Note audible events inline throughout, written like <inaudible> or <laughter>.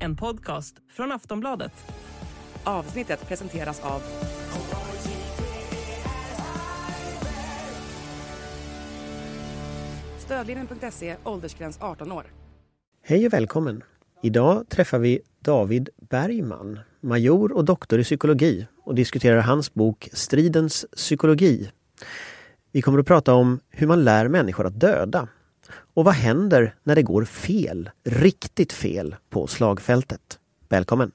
En podcast från Aftonbladet. Avsnittet presenteras av Stödlinjen.se, åldersgräns 18 år. Hej och välkommen! Idag träffar vi David Bergman, major och doktor i psykologi och diskuterar hans bok Stridens psykologi. Vi kommer att prata om hur man lär människor att döda och vad händer när det går fel, riktigt fel, på slagfältet. Välkommen!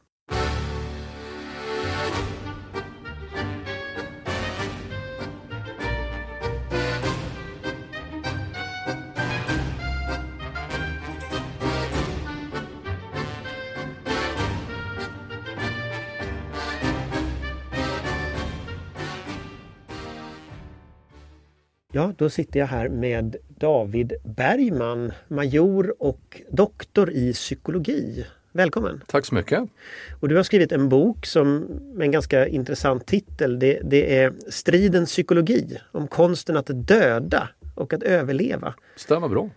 Ja, då sitter jag här med David Bergman, major och doktor i psykologi. Välkommen! Tack så mycket! Och du har skrivit en bok som med en ganska intressant titel. Det, det är Stridens psykologi om konsten att döda och att överleva. Stämmer bra.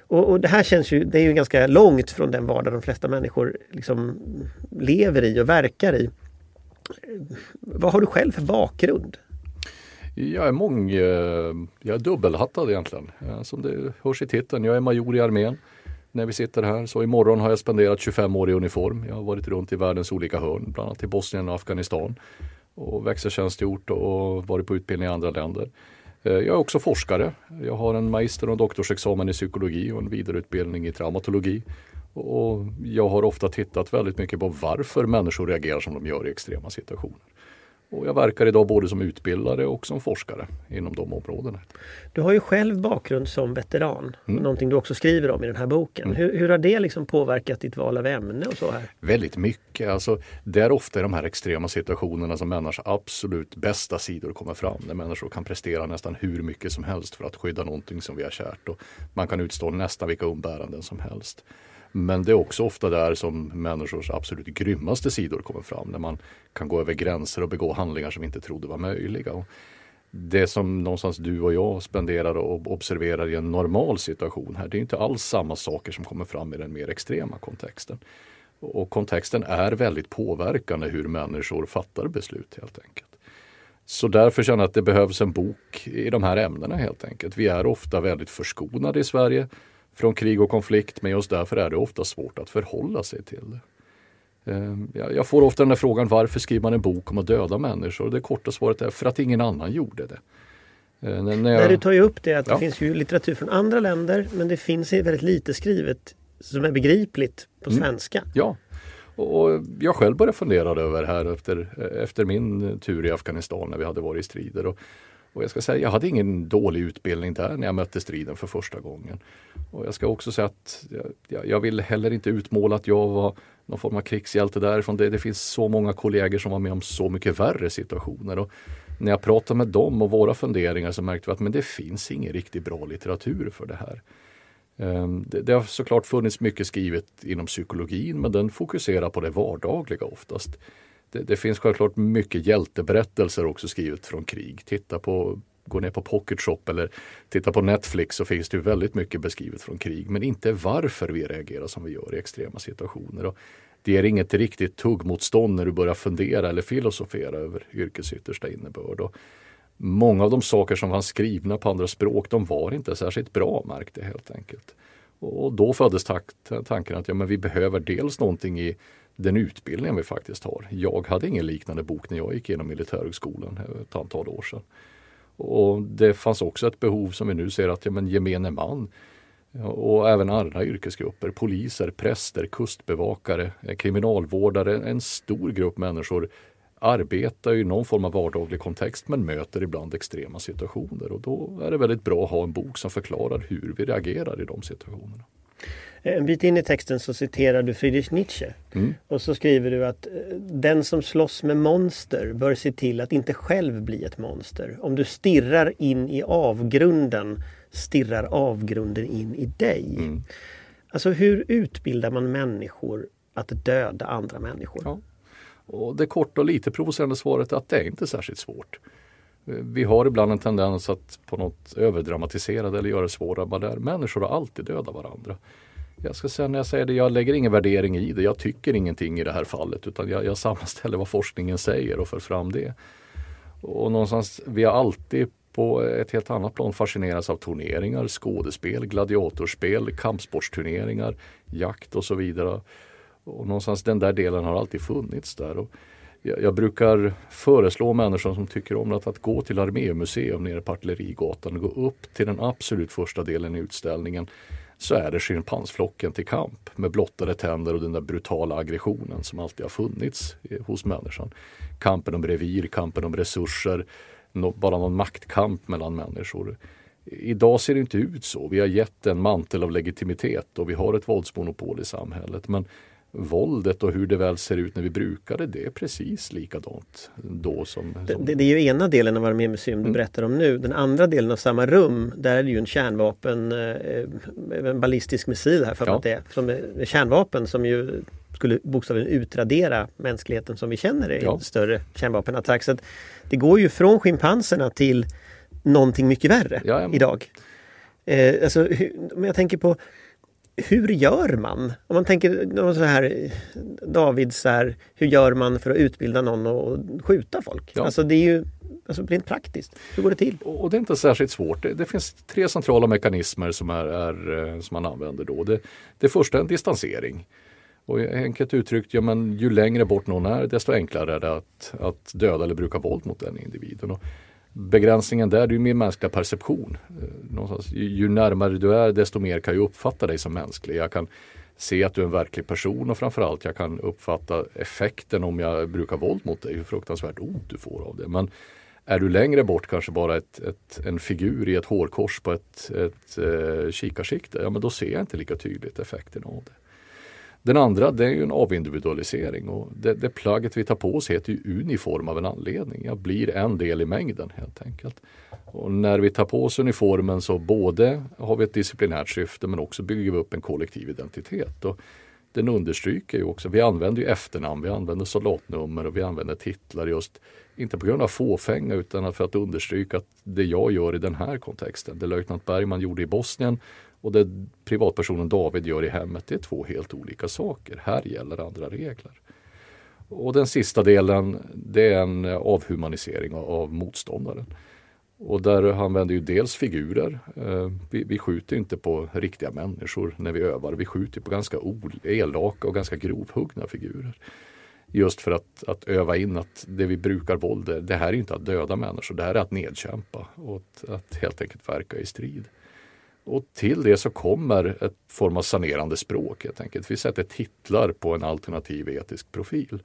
Och, och, det här känns ju, det är ju ganska långt från den vardag de flesta människor liksom lever i och verkar i. Vad har du själv för bakgrund? Jag är mång, eh, jag är dubbelhattad egentligen. Som det hörs i titeln. Jag är major i armén när vi sitter här. Så imorgon har jag spenderat 25 år i uniform. Jag har varit runt i världens olika hörn, bland annat i Bosnien och Afghanistan. Och växeltjänstgjort och varit på utbildning i andra länder. Eh, jag är också forskare. Jag har en magister och doktorsexamen i psykologi och en vidareutbildning i traumatologi. Och jag har ofta tittat väldigt mycket på varför människor reagerar som de gör i extrema situationer. Och jag verkar idag både som utbildare och som forskare inom de områdena. Du har ju själv bakgrund som veteran, mm. någonting du också skriver om i den här boken. Mm. Hur, hur, har det liksom påverkat ditt val av ämne och så här? Väldigt mycket. Alltså, det är ofta i de här extrema situationerna som människors absolut bästa sidor kommer fram. När människor kan prestera nästan hur mycket som helst för att skydda någonting som vi har kärt. Och man kan utstå nästan vilka umbäranden som helst. Men det är också ofta där som människors absolut grymmaste sidor kommer fram. När man kan gå över gränser och begå handlingar som vi inte trodde var möjliga. Och det som någonstans du och jag spenderar och observerar i en normal situation här, det är inte alls samma saker som kommer fram i den mer extrema kontexten. Och kontexten är väldigt påverkande hur människor fattar beslut helt enkelt. Så därför känner jag att det behövs en bok i de här ämnena helt enkelt. Vi är ofta väldigt förskonade i Sverige från krig och konflikt men just därför är det ofta svårt att förhålla sig till det. Ehm, jag får ofta den där frågan varför skriver man en bok om att döda människor? Det korta svaret är för att ingen annan gjorde det. Ehm, när jag... Nej, du tar ju upp det att ja. det finns ju litteratur från andra länder men det finns väldigt lite skrivet som är begripligt på mm. svenska. Mm. Ja, och jag själv började fundera över här efter, efter min tur i Afghanistan när vi hade varit i strider. Och och jag ska säga, jag hade ingen dålig utbildning där när jag mötte striden för första gången. Och jag ska också säga att jag, jag vill heller inte utmåla att jag var någon form av krigshjälte därifrån. Det, det finns så många kollegor som var med om så mycket värre situationer. Och när jag pratade med dem och våra funderingar så märkte vi att men det finns ingen riktigt bra litteratur för det här. Ehm, det, det har såklart funnits mycket skrivet inom psykologin men den fokuserar på det vardagliga oftast det, det, finns självklart mycket hjälteberättelser också skrivet från krig. Titta på, gå ner på Pocket Shop eller titta på Netflix så finns det väldigt mycket beskrivet från krig. Men inte varför vi reagerar som vi gör i extrema situationer. Och det ger inget riktigt tuggmotstånd när du börjar fundera eller filosofera över yrkets yttersta innebörd. Och många av de saker som fanns skrivna på andra språk de var inte särskilt bra märkte helt enkelt. Och då föddes tanken att ja, men vi behöver dels någonting i den utbildningen vi faktiskt har. Jag hade ingen liknande bok när jag gick igenom militärhögskolan eh, ett antal år sedan. Och det fanns också ett behov som vi nu ser att ja, men gemene man och även andra yrkesgrupper, poliser, präster, kustbevakare, eh, kriminalvårdare, en stor grupp människor arbetar i någon form av vardaglig kontext men möter ibland extrema situationer och då är det väldigt bra att ha en bok som förklarar hur vi reagerar i de situationerna. En bit in i texten så citerar du Friedrich Nietzsche. Mm. Och så skriver du att eh, den som slåss med monster bör se till att inte själv bli ett monster. Om du stirrar in i avgrunden stirrar avgrunden in i dig. Mm. Alltså hur utbildar man människor att döda andra människor? Ja. Och det korta och lite provocerande svaret är att det är inte särskilt svårt. Vi har ibland en tendens att på något överdramatisera det eller göra det svårare. Där människor har alltid dödat varandra. Jag ska säga när jag säger det, jag lägger ingen värdering i det. Jag tycker ingenting i det här fallet utan jag, jag sammanställer vad forskningen säger och för fram det. Och någonstans, vi har alltid på ett helt annat plan fascinerats av turneringar, skådespel, gladiatorspel, kampsportsturneringar, jakt och så vidare. Och någonstans den där delen har alltid funnits där. Och jag, jag brukar föreslå människor som tycker om att, att gå till Armémuseum nere på Artillerigatan och gå upp till den absolut första delen i utställningen så är det schimpansflocken till kamp med blottade tänder och den där brutala aggressionen som alltid har funnits eh, hos människan. Kampen om revir, kampen om resurser, bara någon maktkamp mellan människor. Idag ser det inte ut så. Vi har gett en mantel av legitimitet och vi har ett våldsmonopol i samhället. Men våldet och hur det väl ser ut när vi brukar det, det är precis likadant då som... som... Det, det, är ju ena delen av Armémuseum du mm. berättar om nu. Den andra delen av samma rum, där är det ju en kärnvapen, eh, en ballistisk missil här för ja. att det är, som är kärnvapen som ju skulle bokstavligen utradera mänskligheten som vi känner det i ja. en större kärnvapenattack. Så det går ju från schimpanserna till någonting mycket värre ja, idag. Eh, alltså, om jag tänker på hur gör man? Om man tänker så här, David, så här, hur gör man för att utbilda någon och skjuta folk? Ja. Alltså det är ju alltså rent praktiskt. Hur går det till? Och det är inte särskilt svårt. Det, det finns tre centrala mekanismer som, är, är, eh, som man använder då. Det, det första är en distansering. Och enkelt uttryckt, ja, men ju längre bort någon är desto enklare är det att, att döda eller bruka våld mot den individen. Och begränsningen där, det är min mänskliga perception. Eh, någonstans, ju, närmare du är desto mer kan jag uppfatta dig som mänsklig. Jag kan se att du är en verklig person och framförallt jag kan uppfatta effekten om jag brukar våld mot dig, hur fruktansvärt ont du får av det. Men är du längre bort, kanske bara ett, ett, en figur i ett hårkors på ett, ett eh, kikarsikte, ja men då ser jag inte lika tydligt effekten av det. Den andra det är ju en avindividualisering och det, det plagget vi tar på oss heter ju uniform av en anledning. Jag blir en del i mängden helt enkelt. Och när vi tar på oss uniformen så både har vi ett disciplinärt syfte men också bygger vi upp en kollektiv identitet. Och den understryker ju också, vi använder ju efternamn, vi använder soldatnummer och vi använder titlar just inte på grund av fåfänga utan för att understryka att det jag gör i den här kontexten, det löjtnant Bergman gjorde i Bosnien och det privatpersonen David gör i hemmet, det är två helt olika saker. Här gäller andra regler. Och den sista delen, det är en avhumanisering av motståndaren. Och där använder ju dels figurer. Eh, vi, vi, skjuter inte på riktiga människor när vi övar. Vi skjuter på ganska elaka och ganska grovhuggna figurer. Just för att, att öva in att det vi brukar våld, det här är inte att döda människor, det här är att nedkämpa och att, att helt enkelt verka i strid. Och till det så kommer ett form av sanerande språk helt enkelt. Vi sätter titlar på en alternativ etisk profil.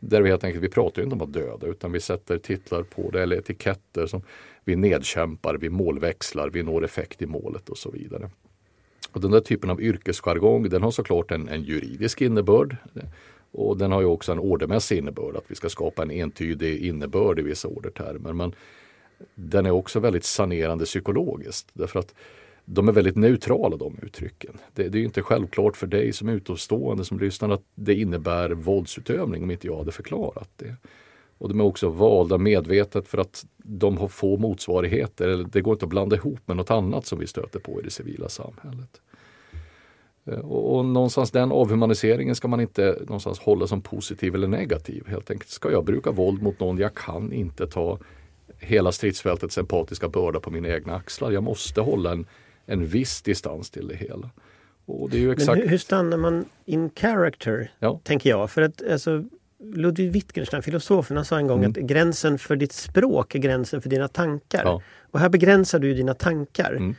Där vi helt enkelt, vi pratar inte om att döda utan vi sätter titlar på det eller etiketter som vi nedkämpar, vi målväxlar, vi når effekt i målet och så vidare. Och den där typen av yrkesjargong den har såklart en, en juridisk innebörd. Och den har ju också en ordermässig innebörd, att vi ska skapa en entydig innebörd i vissa ordertermer. Men den är också väldigt sanerande psykologiskt. Därför att de är väldigt neutrala de uttrycken. Det, det är inte självklart för dig som utomstående som lyssnar att det innebär våldsutövning om inte jag hade förklarat det. Och de är också valda medvetet för att de har få motsvarigheter. Det går inte att blanda ihop med något annat som vi stöter på i det civila samhället. Eh, och, och någonstans den avhumaniseringen ska man inte någonstans hålla som positiv eller negativ. Helt enkelt ska jag bruka våld mot någon, jag kan inte ta hela stridsfältets empatiska börda på mina egna axlar. Jag måste hålla en en viss distans till det hela. Och det är ju exakt... Men hur, hur stannar man in character, ja. tänker jag? För att alltså, Ludwig Wittgenstein, filosofen, sa en gång mm. att gränsen för ditt språk är gränsen för dina tankar. Ja. Och här begränsar du dina tankar. Mm.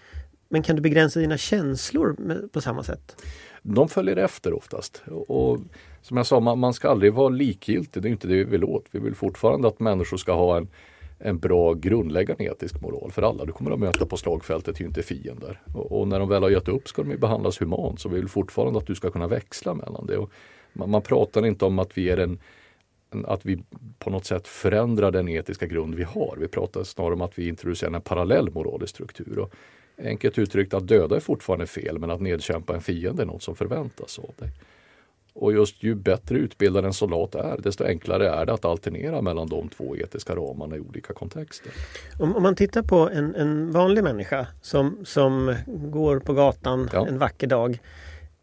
Men kan du begränsa dina känslor på samma sätt? De följer efter oftast. Och som jag sa, man, man ska aldrig vara likgiltig. Det är inte det vi vill åt. Vi vill fortfarande att människor ska ha en en bra grundläggande etisk moral. För alla du kommer att möta på slagfältet är ju inte fiender. Och, och, när de väl har gett upp ska de behandlas humant. Så vi vill fortfarande att du ska kunna växla mellan det. Och man, man pratar inte om att vi är en, att vi på något sätt förändrar den etiska grund vi har. Vi pratar snarare om att vi introducerar en parallell moralisk struktur. Och enkelt uttryckt att döda är fortfarande fel men att nedkämpa en fiende är något som förväntas av dig. Och just ju bättre utbildad en soldat är, desto enklare är det att alternera mellan de två etiska ramarna i olika kontexter. Om, om man tittar på en, en, vanlig människa som, som går på gatan ja. en vacker dag.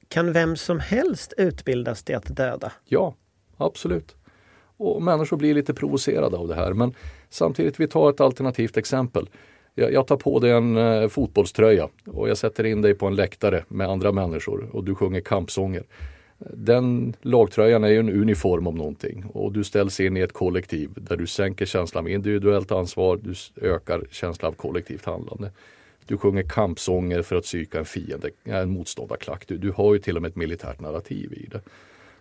Kan vem som helst utbildas till att döda? Ja, absolut. Och människor blir lite provocerade av det här. Men samtidigt, vi tar ett alternativt exempel. Jag, jag tar på dig en eh, fotbollströja och jag sätter in dig på en läktare med andra människor och du sjunger kampsånger. Den lagtröjan är ju en uniform om någonting och du ställs in i ett kollektiv där du sänker känslan av individuellt ansvar, du ökar känslan av kollektivt handlande. Du sjunger kampsånger för att psyka en fiende, en motståndarklack. Du, du har ju till och med ett militärt narrativ i det.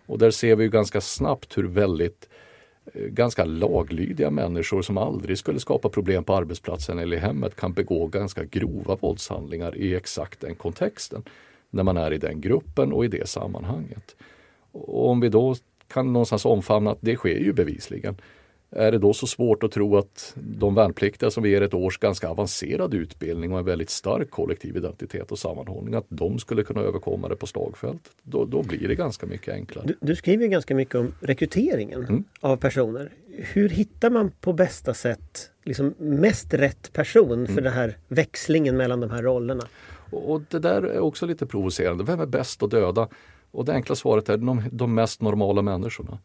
Och där ser vi ju ganska snabbt hur väldigt eh, ganska laglydiga människor som aldrig skulle skapa problem på arbetsplatsen eller i hemmet kan begå ganska grova våldshandlingar i exakt den kontexten när man är i den gruppen och i det sammanhanget. Och om vi då kan någonstans omfamna att det sker ju bevisligen. Är det då så svårt att tro att de värnpliktiga som vi ger ett års ganska avancerad utbildning och en väldigt stark kollektiv identitet och sammanhållning, att de skulle kunna överkomma det på slagfält? Då, då blir det ganska mycket enklare. Du, du skriver ganska mycket om rekryteringen mm. av personer. Hur hittar man på bästa sätt liksom mest rätt person för mm. den här växlingen mellan de här rollerna? Och det där är också lite provocerande. Vem är bäst att döda? Och det enkla svaret är de, de mest normala människorna.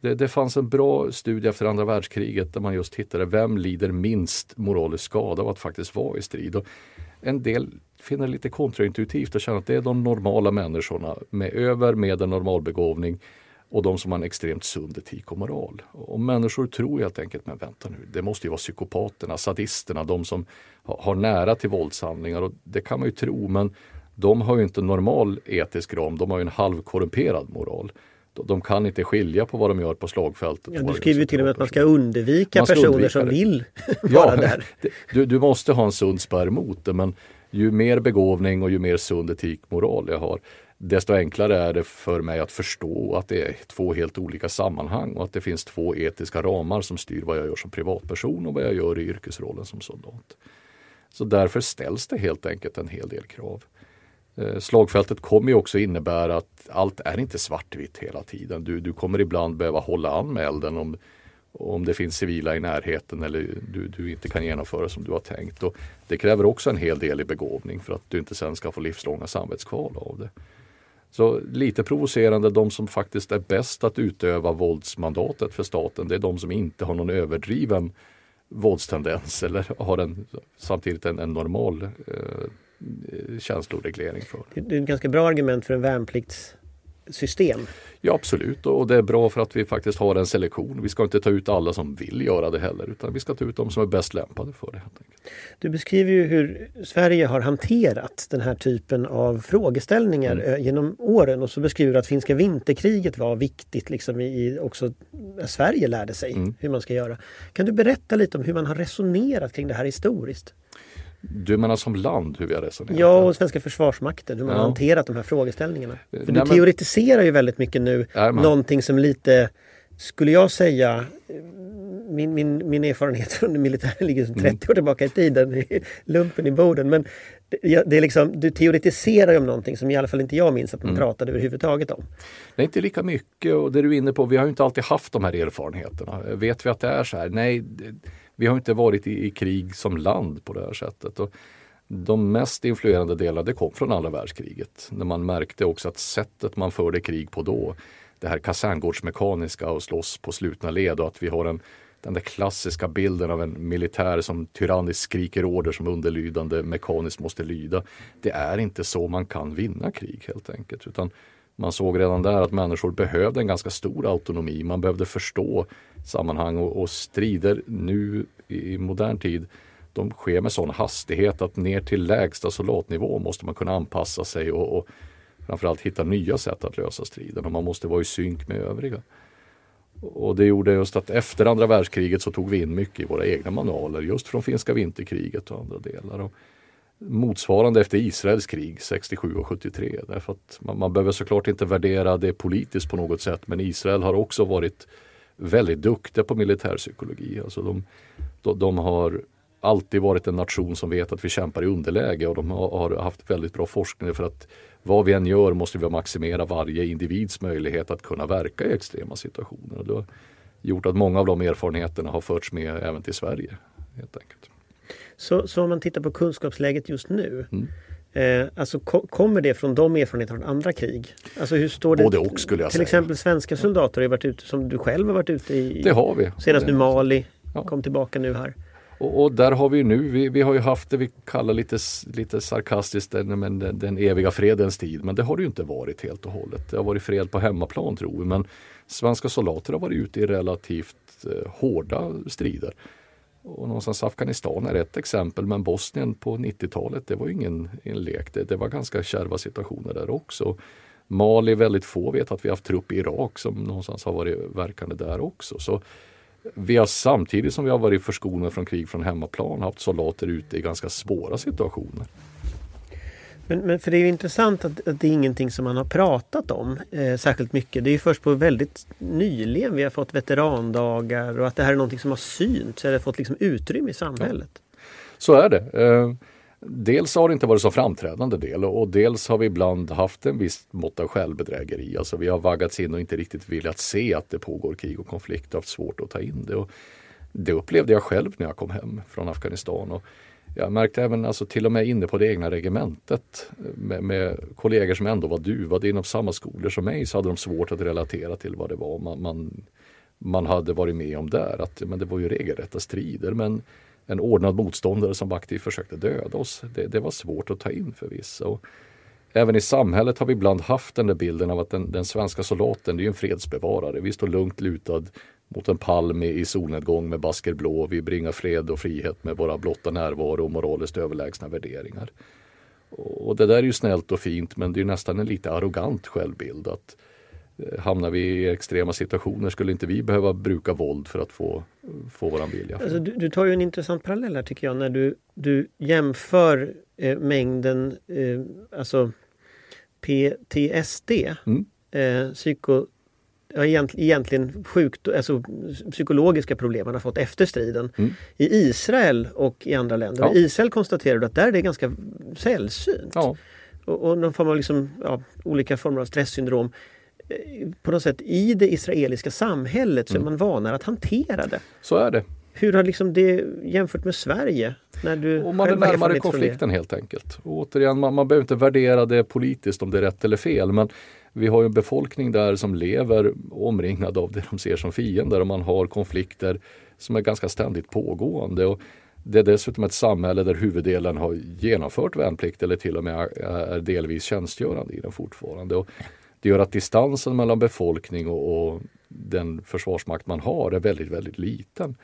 Det, det, fanns en bra studie efter andra världskriget där man just hittade vem lider minst moralisk skada av att faktiskt vara i strid. Och en del finner det lite kontraintuitivt och känner att det är de normala människorna med över med en normalbegåvning och de som har en extremt sund etik och moral. Och människor tror helt enkelt, men vänta nu, det måste ju vara psykopaterna, sadisterna, de som har nära till våldshandlingar. Och det kan man ju tro, men de har ju inte normal etisk ram, de har ju en halvkorrumperad moral. De kan inte skilja på vad de gör på slagfältet. Ja, du skriver ju till och med att man ska undvika ska personer undvika som vill <laughs> vara ja, där. Du, du måste ha en sund spärr mot det men ju mer begåvning och ju mer sund etik moral jag har desto enklare är det för mig att förstå att det är två helt olika sammanhang och att det finns två etiska ramar som styr vad jag gör som privatperson och vad jag gör i yrkesrollen som soldat. Så därför ställs det helt enkelt en hel del krav. Eh, slagfältet kommer ju också innebära att allt är inte svartvitt hela tiden. Du, du kommer ibland behöva hålla an med elden om, om det finns civila i närheten eller du, du inte kan genomföra som du har tänkt. Och det kräver också en hel del i begåvning för att du inte sen ska få livslånga samvetskval av det. Så lite provocerande, de som faktiskt är bäst att utöva våldsmandatet för staten, det är de som inte har någon överdriven våldstendens eller har en, samtidigt en, en normal eh, känsloreglering för. Det är ett ganska bra argument för en värnpliktssystem. Ja absolut och det är bra för att vi faktiskt har en selektion. Vi ska inte ta ut alla som vill göra det heller utan vi ska ta ut de som är bäst lämpade för det. Du beskriver ju hur Sverige har hanterat den här typen av frågeställningar mm. Eh, genom åren och så beskriver du att finska vinterkriget var viktigt liksom i också Sverige lärde sig mm. hur man ska göra. Kan du berätta lite om hur man har resonerat kring det här historiskt? Du menar som land hur vi har resonerat? Ja, och svenska försvarsmakten, hur man ja. har hanterat de här frågeställningarna. För Nej, du men... teoretiserar ju väldigt mycket nu Nej, någonting som lite, skulle jag säga, min, min, min erfarenhet från militären ligger som 30 mm. år tillbaka i tiden, lumpen i Boden. Men det, det, är liksom, du teoretiserar ju om någonting som i alla fall inte jag minns att man mm. pratade överhuvudtaget om. Det är inte lika mycket och det du är inne på, vi har ju inte alltid haft de här erfarenheterna. Vet vi att det är så här? Nej, vi har inte varit i, i, krig som land på det här sättet. Och de mest influerande delarna det kom från andra världskriget. När man märkte också att sättet man förde krig på då, det här kaserngårdsmekaniska och slåss på slutna led och att vi har en, den där klassiska bilden av en militär som tyranniskt skriker order som underlydande mekaniskt måste lyda. Det är inte så man kan vinna krig helt enkelt. Utan man såg redan där att människor behövde en ganska stor autonomi. Man behövde förstå sammanhang och, och strider nu i modern tid de sker med sån hastighet att ner till lägsta soldatnivå måste man kunna anpassa sig och, och framförallt hitta nya sätt att lösa striden och man måste vara i synk med övriga. Och det gjorde just att efter andra världskriget så tog vi in mycket i våra egna manualer just från finska vinterkriget och andra delar. Och motsvarande efter Israels krig 67 och 73. Därför att man, man behöver såklart inte värdera det politiskt på något sätt men Israel har också varit väldigt duktiga på militärpsykologi. Alltså de, de, de har alltid varit en nation som vet att vi kämpar i underläge och de har, haft väldigt bra forskning för att vad vi än gör måste vi maximera varje individs möjlighet att kunna verka i extrema situationer. Och det har gjort att många av de erfarenheterna har förts med även till Sverige. helt enkelt. Så, så om man tittar på kunskapsläget just nu. Mm. Eh, alltså ko kommer det från de erfarenheterna från andra krig? Alltså hur står det? Både och skulle jag till säga. exempel svenska soldater har ju varit ute, som du själv har varit ute i. Det har vi. Senast nu Mali, Ja. kom tillbaka nu här. Och, och där har vi nu, vi, vi har ju haft det vi kallar lite, lite sarkastiskt den, den, den eviga fredens tid. Men det har det ju inte varit helt och hållet. Det har varit fred på hemmaplan tror vi. Men svenska soldater har varit ute i relativt eh, hårda strider. Och någonstans Afghanistan är ett exempel men Bosnien på 90-talet det var ju ingen en lek. Det, det var ganska kärva situationer där också. Mali väldigt få vet att vi har haft trupp i Irak som någonstans har varit verkande där också. Så vi har samtidigt som vi har varit förskonade från krig från hemmaplan haft soldater ute i ganska svåra situationer. Men, men för det är ju intressant att, att det är ingenting som man har pratat om eh, särskilt mycket. Det är ju först på väldigt nyligen vi har fått veterandagar och att det här är någonting som har synts eller fått liksom utrymme i samhället. Så är det. Eh, Dels har det inte varit så framträdande del och och dels har vi ibland haft en viss mått av självbedrägeri. Alltså vi har vaggats in och inte riktigt velat se att det pågår krig och konflikt och haft svårt att ta in det. Och det upplevde jag själv när jag kom hem från Afghanistan. Och jag märkte även alltså, till och med inne på det egna regementet eh, med, med kollegor som ändå var duvade inom samma skolor som mig så hade de svårt att relatera till vad det var man, man, man hade varit med om där. Att, men det var ju regelrätta strider men en ordnad motståndare som aktivt försökte döda oss. Det, det var svårt att ta in för vissa. Och även i samhället har vi ibland haft den där bilden av att den, den svenska soldaten det är ju en fredsbevarare. Vi står lugnt lutad mot en palm i, solnedgång med basker blå. Vi bringar fred och frihet med våra blotta närvaro och moraliskt överlägsna värderingar. Och, och det där är ju snällt och fint men det är nästan en lite arrogant självbild. att eh, Hamnar vi i extrema situationer skulle inte vi behöva bruka våld för att få, få våran vilja. Alltså, du, du tar ju en intressant parallell här tycker jag när du, du jämför eh, mängden eh, alltså PTSD, Mm. eh, psyko, ja, egentligen sjukt, alltså, psykologiska problem man har fått efter striden Mm. i Israel och i andra länder. Ja. I Israel konstaterar du att där är det ganska sällsynt. Ja, Och, och någon form av liksom, ja, olika former av stresssyndrom. Eh, På något sätt i det israeliska samhället så är Mm. man vanare att hantera det. så är det. Hur har liksom det jämfört med Sverige? När du Och man är närmare konflikten helt enkelt. Och återigen, man, man behöver inte värdera det politiskt om det är rätt eller fel. Men vi har ju en befolkning där som lever omringad av det de ser som fiender och man har konflikter som är ganska ständigt pågående. Och det är dessutom ett samhälle där huvuddelen har genomfört värnplikt eller till och med är- är delvis tjänstgörande i den fortfarande. Och det gör att distansen mellan befolkning och, och den försvarsmakt man har är väldigt, väldigt liten.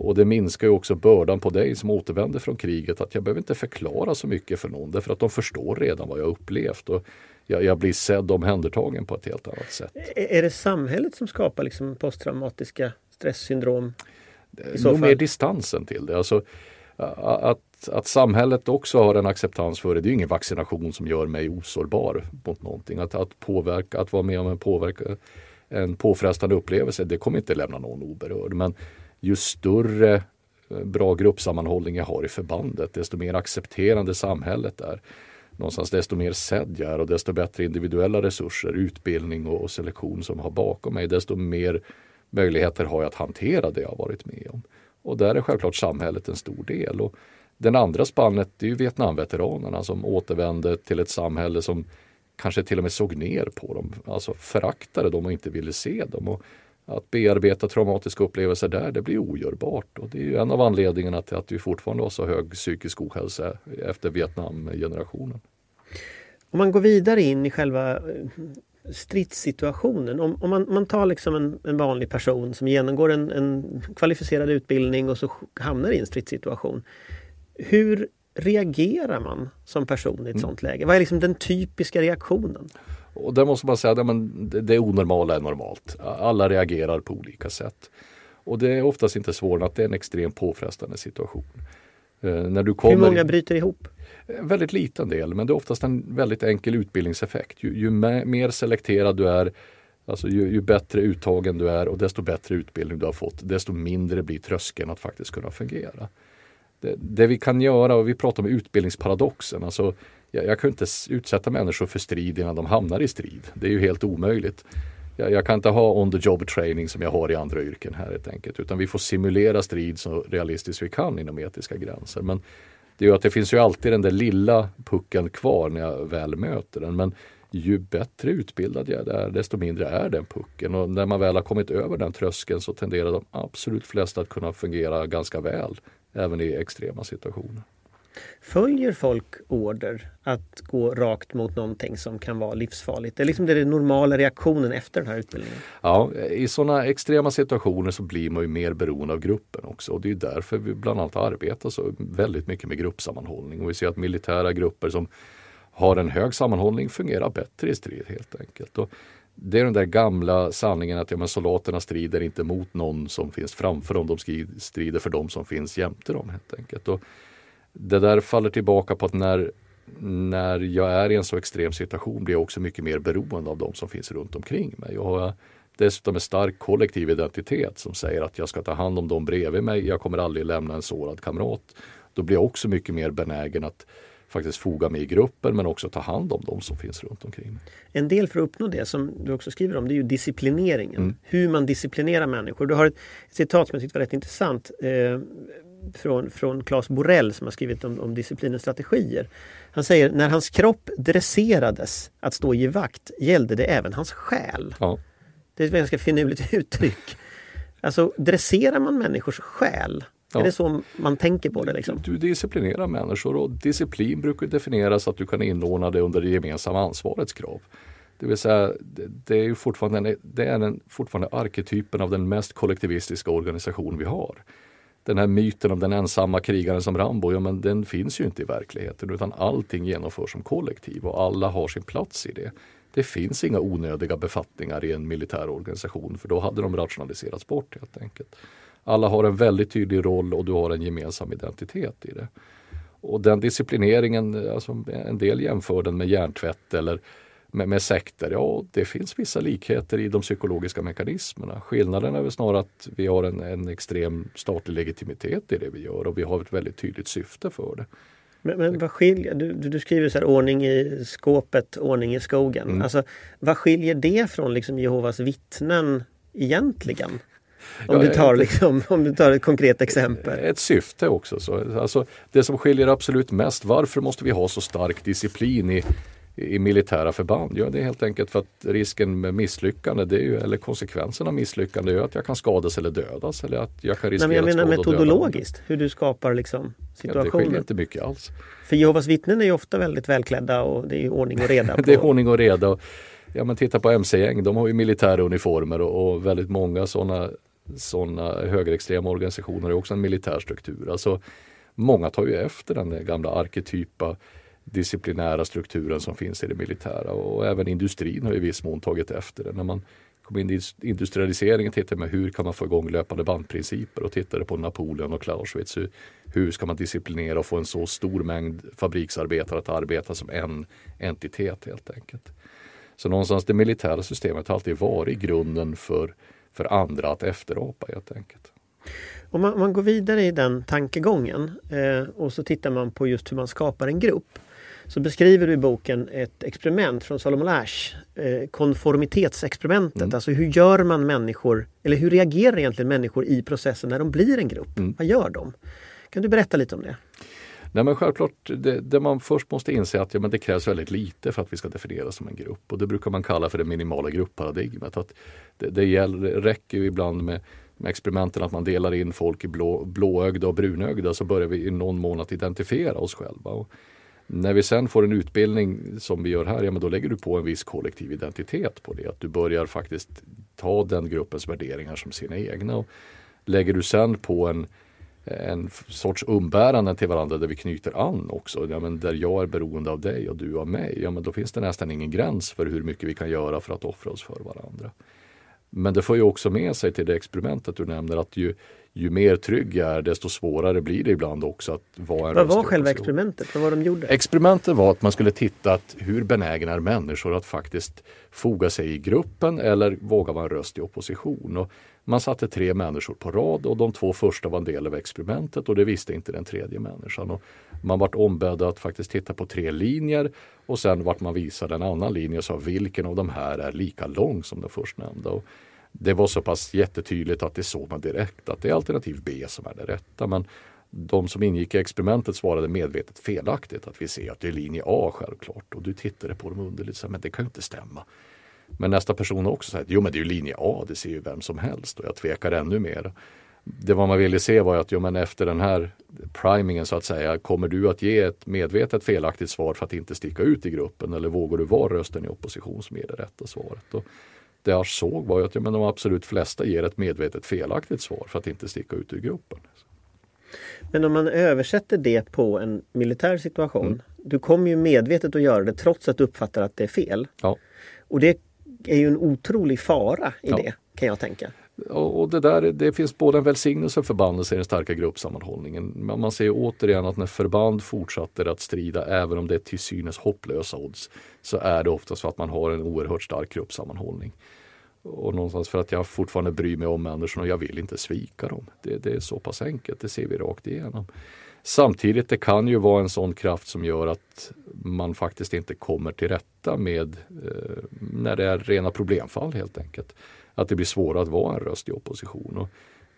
Och det minskar ju också bördan på dig som återvänder från kriget att jag behöver inte förklara så mycket för någon därför att de förstår redan vad jag upplevt och jag, jag blir sedd och omhändertagen på ett helt annat sätt. Är det samhället som skapar liksom posttraumatiska stresssyndrom? I så Nog mer distansen till det. Alltså, att, att samhället också har en acceptans för det, det är ingen vaccination som gör mig osårbar mot någonting. Att, att, påverka, att vara med om en, påverka, en påfrestande upplevelse, det kommer inte lämna någon oberörd. Men ju större eh, bra gruppsammanhållning jag har i förbandet, desto mer accepterande samhället är. Någonstans desto mer sedd jag är och desto bättre individuella resurser, utbildning och, selektion som har bakom mig, desto mer möjligheter har jag att hantera det jag har varit med om. Och där är självklart samhället en stor del. Och den andra spannet det är ju Vietnamveteranerna som återvände till ett samhälle som kanske till och med såg ner på dem, alltså föraktade dem och inte ville se dem. Och att bearbeta traumatiska upplevelser där, det blir ogörbart. Och det är en av anledningarna till att vi fortfarande har så hög psykisk ohälsa efter Vietnamgenerationen. Om man går vidare in i själva eh, stridssituationen. Om, om man, man tar liksom en, en vanlig person som genomgår en, en kvalificerad utbildning och så hamnar i en stridssituation. Hur reagerar man som person i ett sånt läge? Vad är liksom den typiska reaktionen? Och där måste man säga att det, det onormala är normalt. Alla reagerar på olika sätt. Och det är oftast inte svårare att det är en extremt påfrestande situation. Eh, när du kommer Hur många bryter ihop? En väldigt liten del, men det är oftast en väldigt enkel utbildningseffekt. Ju, ju me- mer selekterad du är, alltså ju, ju bättre uttagen du är och desto bättre utbildning du har fått, desto mindre blir tröskeln att faktiskt kunna fungera. det, det, vi kan göra, och vi pratar om utbildningsparadoxen, alltså jag, jag kan inte utsätta människor för strid innan de hamnar i strid. Det är ju helt omöjligt. Jag, jag, kan inte ha on the job training som jag har i andra yrken här helt enkelt. Utan vi får simulera strid så realistiskt vi kan inom etiska gränser. Men det är ju att det finns ju alltid den där lilla pucken kvar när jag väl möter den. Men ju bättre utbildad jag är desto mindre är den pucken. Och när man väl har kommit över den tröskeln så tenderar de absolut flesta att kunna fungera ganska väl även i extrema situationer. Följer folk order att gå rakt mot någonting som kan vara livsfarligt? Det är liksom den normala reaktionen efter den här utbildningen? Ja, i sådana extrema situationer så blir man ju mer beroende av gruppen också och det är därför vi bland annat arbetar så väldigt mycket med gruppsammanhållning och vi ser att militära grupper som har en hög sammanhållning fungerar bättre i strid helt enkelt. Och det är den där gamla sanningen att ja, men soldaterna strider inte mot någon som finns framför dem, de strider för dem som finns jämte dem helt enkelt. Och det där faller tillbaka på att när, när jag är i en så extrem situation blir jag också mycket mer beroende av de som finns runt omkring mig. Jag har dessutom en stark kollektiv identitet som säger att jag ska ta hand om dem bredvid mig. Jag kommer aldrig lämna en sårad kamrat. Då blir jag också mycket mer benägen att faktiskt foga mig i gruppen men också ta hand om de som finns runt omkring. En del för att uppnå det som du också skriver om det är ju disciplineringen. Mm. Hur man disciplinerar människor. Du har ett citat som jag tyckte var rätt intressant. Eh, från, från Claes Borell som har skrivit om, om disciplinens strategier. Han säger när hans kropp dresserades att stå i vakt gällde det även hans själ. Ja. Det är ett ganska finurligt <laughs> uttryck. Alltså dresserar man människors själ? Ja. Är det så man tänker på det? Liksom? Du, du disciplinerar människor och disciplin brukar definieras att du kan inordna det under det gemensamma ansvarets krav. Det vill säga, det är ju fortfarande, det är den, fortfarande arketypen av den mest kollektivistiska organisation vi har den här myten om den ensamma krigaren som Rambo, ja men den finns ju inte i verkligheten utan allting genomförs som kollektiv och alla har sin plats i det. Det finns inga onödiga befattningar i en militär organisation för då hade de rationaliserats bort helt enkelt. Alla har en väldigt tydlig roll och du har en gemensam identitet i det. Och den disciplineringen, alltså en del jämför den med hjärntvätt eller med, med sekter, ja det finns vissa likheter i de psykologiska mekanismerna. Skillnaden är väl snarare att vi har en, en extrem statlig legitimitet i det vi gör och vi har ett väldigt tydligt syfte för det. Men, men vad skiljer, du, du skriver så här ordning i skåpet, ordning i skogen. Mm. Alltså, vad skiljer det från liksom Jehovas vittnen egentligen? Om, ja, du tar liksom, om du tar ett konkret exempel. Ett syfte också. Så, alltså, det som skiljer absolut mest, varför måste vi ha så stark disciplin i i militära förband? Ja, det är helt enkelt för att risken med misslyckande, det är ju, eller konsekvensen av misslyckande är att jag kan skadas eller dödas. Eller att jag kan riskera Nej, men jag menar metodologiskt, hur du skapar liksom situationer. Ja, det skiljer inte mycket alls. För Jehovas vittnen är ju ofta väldigt välklädda och det är ordning och reda. På... <laughs> det är ordning och reda. Och, ja, men titta på mc-gäng, de har ju militära uniformer och, och väldigt många sådana såna högerextrema organisationer har också en militär struktur. Alltså, många tar ju efter den gamla arketypa disciplinära strukturen som finns i det militära och även industrin har i viss mån tagit efter det. När man kom in i industrialiseringen tittade man hur kan man få igång löpande bandprinciper och tittade på Napoleon och Clausewitz. Hur, hur ska man disciplinera och få en så stor mängd fabriksarbetare att arbeta som en entitet helt enkelt. Så någonstans det militära systemet har alltid varit grunden för, för andra att efterapa helt enkelt. Om man, man går vidare i den tankegången eh, och så tittar man på just hur man skapar en grupp så beskriver du i boken ett experiment från Solomon Ash, eh, konformitetsexperimentet. Mm. Alltså hur gör man människor, eller hur reagerar egentligen människor i processen när de blir en grupp? Mm. Vad gör de? Kan du berätta lite om det? Nej men självklart, det, det, man först måste inse att ja, men det krävs väldigt lite för att vi ska definieras som en grupp och det brukar man kalla för det minimala gruppparadigmet. Att det, det gäller, räcker ibland med, med experimenten att man delar in folk i blå, blåögda och brunögda så börjar vi i någon mån att identifiera oss själva. Och när vi sen får en utbildning som vi gör här, ja men då lägger du på en viss kollektiv identitet på det. Att du börjar faktiskt ta den gruppens värderingar som sina egna. Och lägger du sen på en, en sorts umbäranden till varandra där vi knyter an också. Ja, men där jag är beroende av dig och du av mig. Ja, men då finns det nästan ingen gräns för hur mycket vi kan göra för att offra oss för varandra. Men det får ju också med sig till det experimentet du nämner att ju, ju mer trygg jag är desto svårare blir det ibland också att vara en Vad var själva experimentet? Vad var de gjorde? Experimentet var att man skulle titta att hur benägna är människor att faktiskt foga sig i gruppen eller våga vara en röst i opposition. Och Man satte tre människor på rad och de två första var en del av experimentet och det visste inte den tredje människan. Och man vart ombedd att faktiskt titta på tre linjer och sen vart man visad en annan linje och sa vilken av de här är lika lång som den förstnämnda. Och det var så pass jättetydligt att det såg man direkt att det är alternativ B som är det rätta. Men de som ingick i experimentet svarade medvetet felaktigt att vi ser att det är linje A självklart och du tittade på dem underligt men det kan ju inte stämma. Men nästa person har också sagt, jo men det är ju linje A, det ser ju vem som helst och jag tvekar ännu mer. Det vad man ville se var att jo, men efter den här primingen så att säga, kommer du att ge ett medvetet felaktigt svar för att inte sticka ut i gruppen eller vågar du vara rösten i opposition som ger det rätta svaret? Och det jag såg var att ja, men de absolut flesta ger ett medvetet felaktigt svar för att inte sticka ut ur gruppen. Men om man översätter det på en militär situation. Mm. Du kommer ju medvetet att göra det trots att du uppfattar att det är fel. Ja. Och det är ju en otrolig fara i ja. det kan jag tänka. Och det, där, det finns både en välsignelse och förbannelse i den starka gruppsammanhållningen. Men man ser återigen att när förband fortsätter att strida, även om det är till synes hopplösa odds, så är det oftast för att man har en oerhört stark gruppsammanhållning. Och någonstans för att jag fortfarande bryr mig om människorna och jag vill inte svika dem. Det, det är så pass enkelt, det ser vi rakt igenom. Samtidigt, det kan ju vara en sån kraft som gör att man faktiskt inte kommer till rätta med eh, när det är rena problemfall helt enkelt. Att det blir svårare att vara en röst i opposition. Och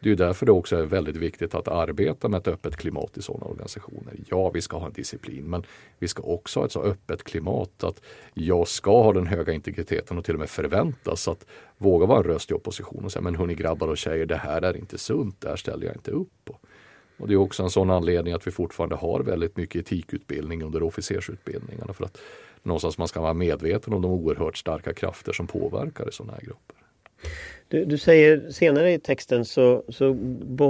det är därför det också är väldigt viktigt att arbeta med ett öppet klimat i sådana organisationer. Ja, vi ska ha en disciplin, men vi ska också ha ett så öppet klimat att jag ska ha den höga integriteten och till och med förväntas att våga vara en röst i opposition och säga, men hörni grabbar och tjejer, det här är inte sunt, det här ställer jag inte upp på. Och det är också en sån anledning att vi fortfarande har väldigt mycket etikutbildning under officersutbildningarna för att någonstans man ska vara medveten om de oerhört starka krafter som påverkar i sådana här grupper. Du, du, säger senare i texten så, så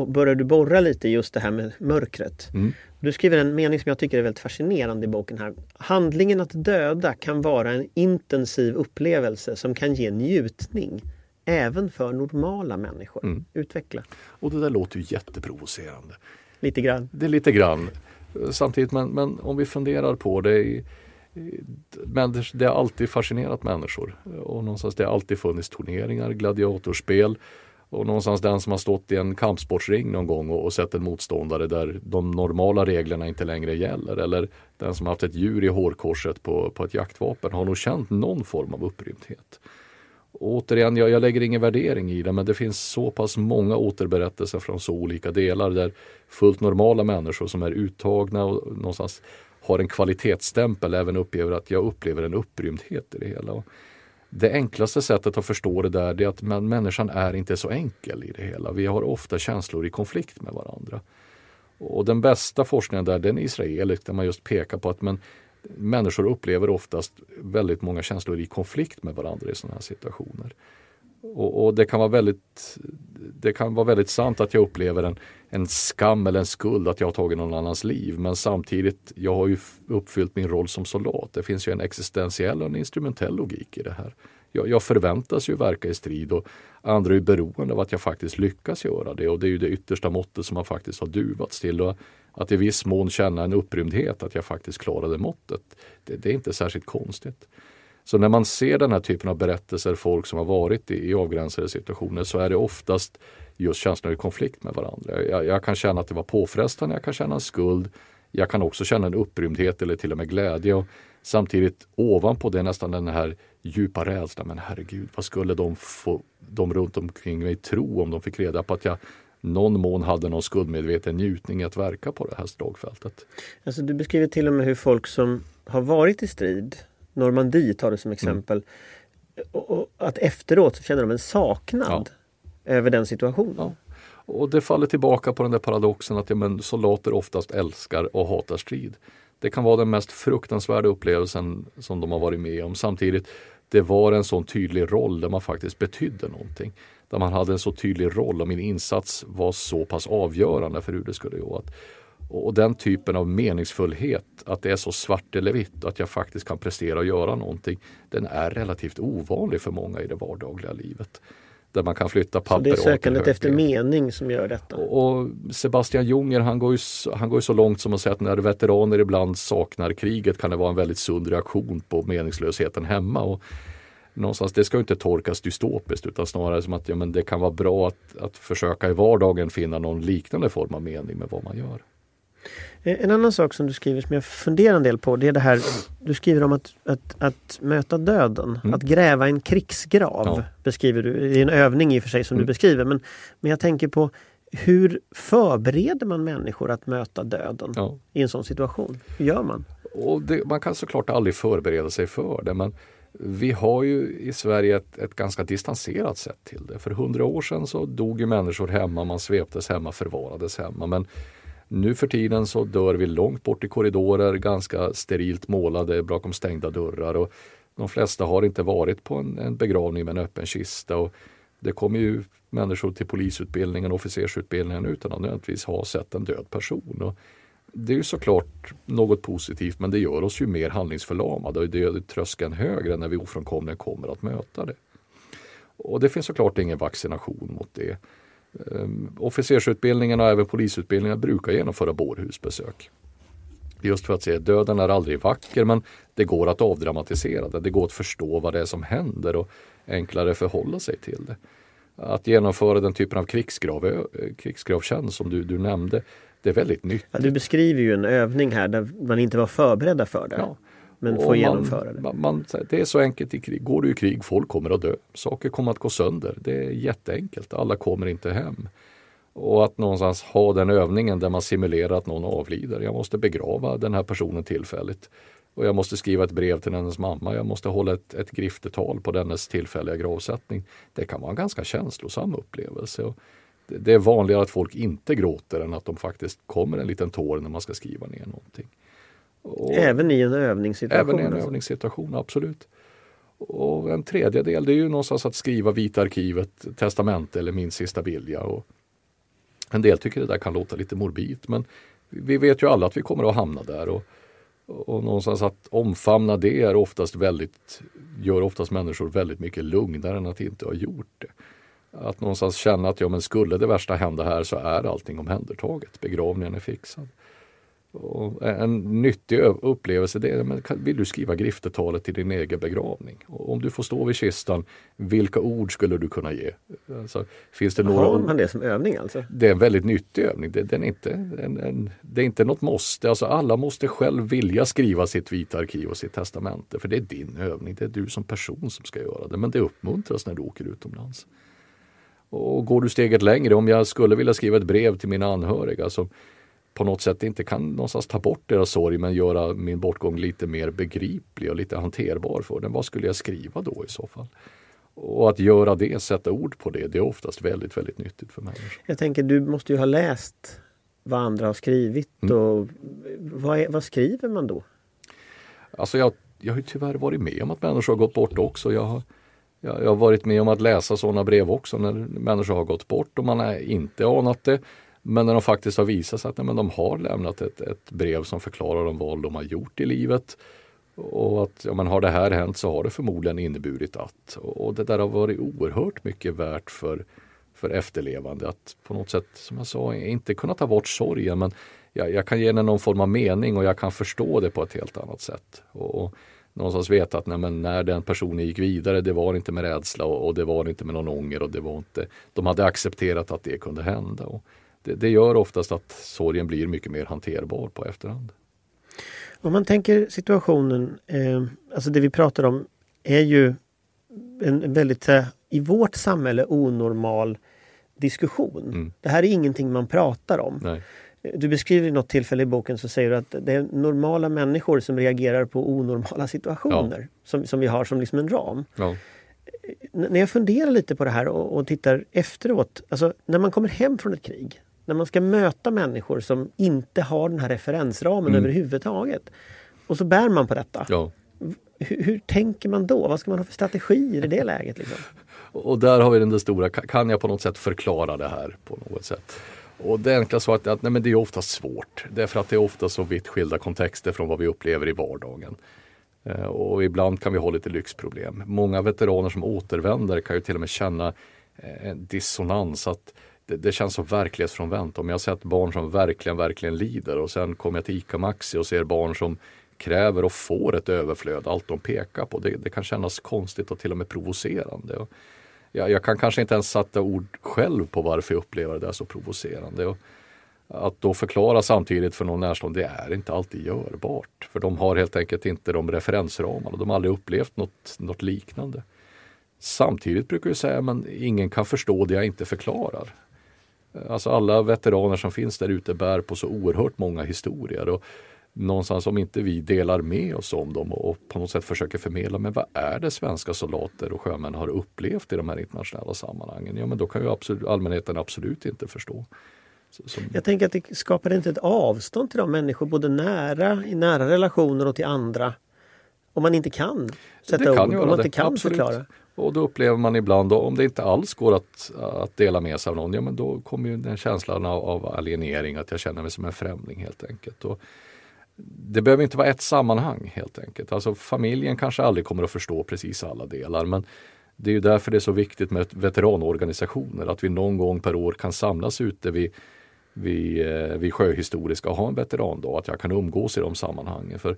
börjar du borra lite just det här med mörkret. Mm. Du skriver en mening som jag tycker är väldigt fascinerande i boken här. Handlingen att döda kan vara en intensiv upplevelse som kan ge njutning även för normala människor. Mm. Utveckla. Och det där låter ju jätteprovocerande. Lite grann. Det är lite grann. Samtidigt, men, men om vi funderar på det men det har alltid fascinerat människor och någonstans det har alltid funnits turneringar, gladiatorspel och någonstans den som har stått i en kampsportsring någon gång och, och sett en motståndare där de normala reglerna inte längre gäller eller den som haft ett djur i hårkorset på, på ett jaktvapen har nog känt någon form av upprymdhet återigen, jag, jag lägger ingen värdering i det men det finns så pass många återberättelser från så olika delar där fullt normala människor som är uttagna och någonstans har en kvalitetsstämpel även upplever att jag upplever en upprymdhet i det hela. Det enklaste sättet att förstå det där är att människan är inte så enkel i det hela. Vi har ofta känslor i konflikt med varandra. Och den bästa forskningen där den är israelisk där man just pekar på att men, människor upplever oftast väldigt många känslor i konflikt med varandra i sådana här situationer. Och, och, det, kan vara väldigt, det kan vara väldigt sant att jag upplever en, en skam eller en skuld att jag har tagit någon annans liv. Men samtidigt, jag har ju uppfyllt min roll som soldat. Det finns ju en existentiell och en instrumentell logik i det här. Jag, jag förväntas ju verka i strid och andra är beroende av att jag faktiskt lyckas göra det. Och det är ju det yttersta måttet som man faktiskt har duvats till. Och att i viss mån känna en upprymdhet att jag faktiskt klarade måttet. Det, det är inte särskilt konstigt. Så när man ser den här typen av berättelser, folk som har varit i, i avgränsade situationer, så är det oftast just känslor i konflikt med varandra. Jag, jag, kan känna att det var påfrestande, jag kan känna en skuld. Jag kan också känna en upprymdhet eller till och med glädje. Och samtidigt ovanpå det nästan den här djupa rädslan. Men herregud, vad skulle de, få, de runt omkring mig tro om de fick reda på att jag någon mån hade någon skuldmedveten njutning att verka på det här slagfältet. Alltså, du beskriver till och med hur folk som har varit i strid Normandie tar det som exempel. Mm. Och, och, att efteråt så känner de en saknad ja. över den situationen. Ja. Och det faller tillbaka på den där paradoxen att ja, men soldater oftast älskar och hatar strid. Det kan vara den mest fruktansvärda upplevelsen som de har varit med om. Samtidigt, det var en sån tydlig roll där man faktiskt betydde någonting. Där man hade en så tydlig roll och min insats var så pass avgörande för hur det skulle gå. Att och den typen av meningsfullhet, att det är så svart eller vitt, att jag faktiskt kan prestera och göra någonting, den är relativt ovanlig för många i det vardagliga livet. Där man kan flytta papper. Så det är sökandet efter mening som gör detta? Och Sebastian Junger han går, ju, han går ju så långt som att säga att när veteraner ibland saknar kriget kan det vara en väldigt sund reaktion på meningslösheten hemma. Och någonstans, det ska inte tolkas dystopiskt utan snarare som att ja, men det kan vara bra att, att försöka i vardagen finna någon liknande form av mening med vad man gör. Eh, en annan sak som du skriver som jag funderar en del på det är det här du skriver om att, att, att möta döden. Mm. Att gräva en krigsgrav ja. beskriver du. Det är en övning i och för sig som mm. du beskriver men, men jag tänker på hur förbereder man människor att möta döden ja. i en sån situation? Hur gör man? Det, man kan såklart aldrig förbereda sig för det men vi har ju i Sverige ett, ett ganska distanserat sätt till det. För hundra år sedan så dog ju människor hemma, man sveptes hemma, förvarades hemma. Men nu för tiden så dör vi långt bort i korridorer, ganska sterilt målade bakom stängda dörrar. Och de flesta har inte varit på en, en begravning med en öppen kista. Och det kommer ju människor till polisutbildningen och officersutbildningen utan att nödvändigtvis ha sett en död person. Och det är ju såklart något positivt men det gör oss ju mer handlingsförlamade och det gör tröskeln högre när vi ofrånkomligen kommer att möta det. Och det finns såklart ingen vaccination mot det. Ehm, um, officersutbildningen och även polisutbildningen brukar genomföra bårhusbesök. Just för att se, döden är aldrig vacker men det går att avdramatisera det. Det går att förstå vad det är som händer och enklare förhålla sig till det. Att genomföra den typen av krigsgrav, eh, krigsgravtjänst som du, du nämnde, det är väldigt nyttigt. Ja, du beskriver ju en övning här där man inte var förberedda för det. Ja. Men får genomföra det. Man, man, det är så enkelt i krig. Går du i krig, folk kommer att dö. Saker kommer att gå sönder. Det är jätteenkelt. Alla kommer inte hem. Och att någonstans ha den övningen där man simulerar att någon avlider. Jag måste begrava den här personen tillfälligt. Och jag måste skriva ett brev till hennes mamma. Jag måste hålla ett, ett griftetal på dennes tillfälliga gravsättning. Det kan vara en ganska känslosam upplevelse. Och det är vanligare att folk inte gråter än att de faktiskt kommer en liten tår när man ska skriva ner någonting. Och även i en övningssituation? Även i en alltså. övningssituation, absolut. Och en tredje del det är ju någonstans att skriva Vita arkivet, testamente eller min sista vilja. Och en del tycker det där kan låta lite morbid men vi vet ju alla att vi kommer att hamna där. Och, och någonstans att omfamna det är oftast väldigt, gör oftast människor väldigt mycket lugnare än att inte ha gjort det. Att någonstans känna att ja, men skulle det värsta hända här så är allting omhändertaget. Begravningen är fixad. Och en nyttig upplevelse det är, men vill du skriva griftetalet till din egen begravning? Och om du får stå vid kistan, vilka ord skulle du kunna ge? Alltså, finns det några Har man det som övning alltså? Det är en väldigt nyttig övning. Det, den är inte, en, en, det är inte något måste. Alltså, alla måste själv vilja skriva sitt vita arkiv och sitt testamente. För det är din övning. Det är du som person som ska göra det. Men det uppmuntras när du åker utomlands. Och går du steget längre, om jag skulle vilja skriva ett brev till mina anhöriga som på något sätt inte kan någonstans ta bort deras sorg men göra min bortgång lite mer begriplig och lite hanterbar för dem. Vad skulle jag skriva då i så fall? Och att göra det, sätta ord på det, det är oftast väldigt, väldigt nyttigt för människor. Jag tänker, du måste ju ha läst vad andra har skrivit mm. och vad, är, vad, skriver man då? Alltså jag, jag har tyvärr varit med om att människor har gått bort också. Jag har, jag, jag har varit med om att läsa sådana brev också när människor har gått bort och man har inte anat det. Men när de faktiskt har visat sig att nej, men de har lämnat ett, ett brev som förklarar de val de har gjort i livet. Och att ja, men har det här hänt så har det förmodligen inneburit att. Och det där har varit oerhört mycket värt för, för efterlevande. Att på något sätt, som jag sa, inte kunna ta bort sorgen men jag, jag kan ge den någon form av mening och jag kan förstå det på ett helt annat sätt. Och, någonstans veta att nej, när den personen gick vidare, det var inte med rädsla och, och, det var inte med någon ånger och det var inte, de hade accepterat att det kunde hända. Och det, det gör oftast att sorgen blir mycket mer hanterbar på efterhand. Om man tänker situationen, eh, alltså det vi pratar om är ju en väldigt, eh, i vårt samhälle, onormal diskussion. Mm. Det här är ingenting man pratar om. Nej. Du beskriver i något tillfälle i boken så säger du att det är normala människor som reagerar på onormala situationer ja. som, som vi har som liksom en ram. Ja. När jag funderar lite på det här och, och, tittar efteråt, alltså när man kommer hem från ett krig, när man ska möta människor som inte har den här referensramen mm. överhuvudtaget. Och så bär man på detta. Ja. Hur, hur, tänker man då? Vad ska man ha för strategier i det läget? Liksom? <laughs> Och där har vi den stora, kan jag på något sätt förklara det här på något sätt? Och det enkla svaret är att nej, men det är ofta svårt. Därför att det är ofta så vitt skilda kontexter från vad vi upplever i vardagen. Eh, och ibland kan vi ha lite lyxproblem. Många veteraner som återvänder kan ju till och med känna eh, en dissonans. att det, det, känns så verklighetsfrånvänt. Om jag har sett barn som verkligen, verkligen lider och sen kommer jag till ICA Maxi och ser barn som kräver och får ett överflöd, allt de pekar på. Det, det kan kännas konstigt och till och med provocerande. Jag, jag, kan kanske inte ens sätta ord själv på varför jag upplever det där så provocerande. Och att då förklara samtidigt för någon närstående, det är inte alltid görbart. För de har helt enkelt inte de referensramarna, de har aldrig upplevt något, något liknande. Samtidigt brukar jag säga men ingen kan förstå det jag inte förklarar. Alltså alla veteraner som finns där ute bär på så oerhört många historier. Och någonstans om inte vi delar med oss om dem och på något sätt försöker förmedla, men vad är det svenska soldater och sjömän har upplevt i de här internationella sammanhangen? Ja, men då kan ju absolut, allmänheten absolut inte förstå. Som... Jag tänker att det skapar inte ett avstånd till de människor, både nära, i nära relationer och till andra. Om man inte kan sätta det kan ord, om man inte kan absolut. förklara. Och då upplever man ibland, om det inte alls går att, att dela med sig av någon, ja men då kommer ju den känslan av, av alienering, att jag känner mig som en främling helt enkelt. Och det behöver inte vara ett sammanhang helt enkelt. Alltså familjen kanske aldrig kommer att förstå precis alla delar men det är ju därför det är så viktigt med veteranorganisationer, att vi någon gång per år kan samlas ute vid, vid, eh, vid Sjöhistoriska och ha en veterandag, att jag kan umgås i de sammanhangen. För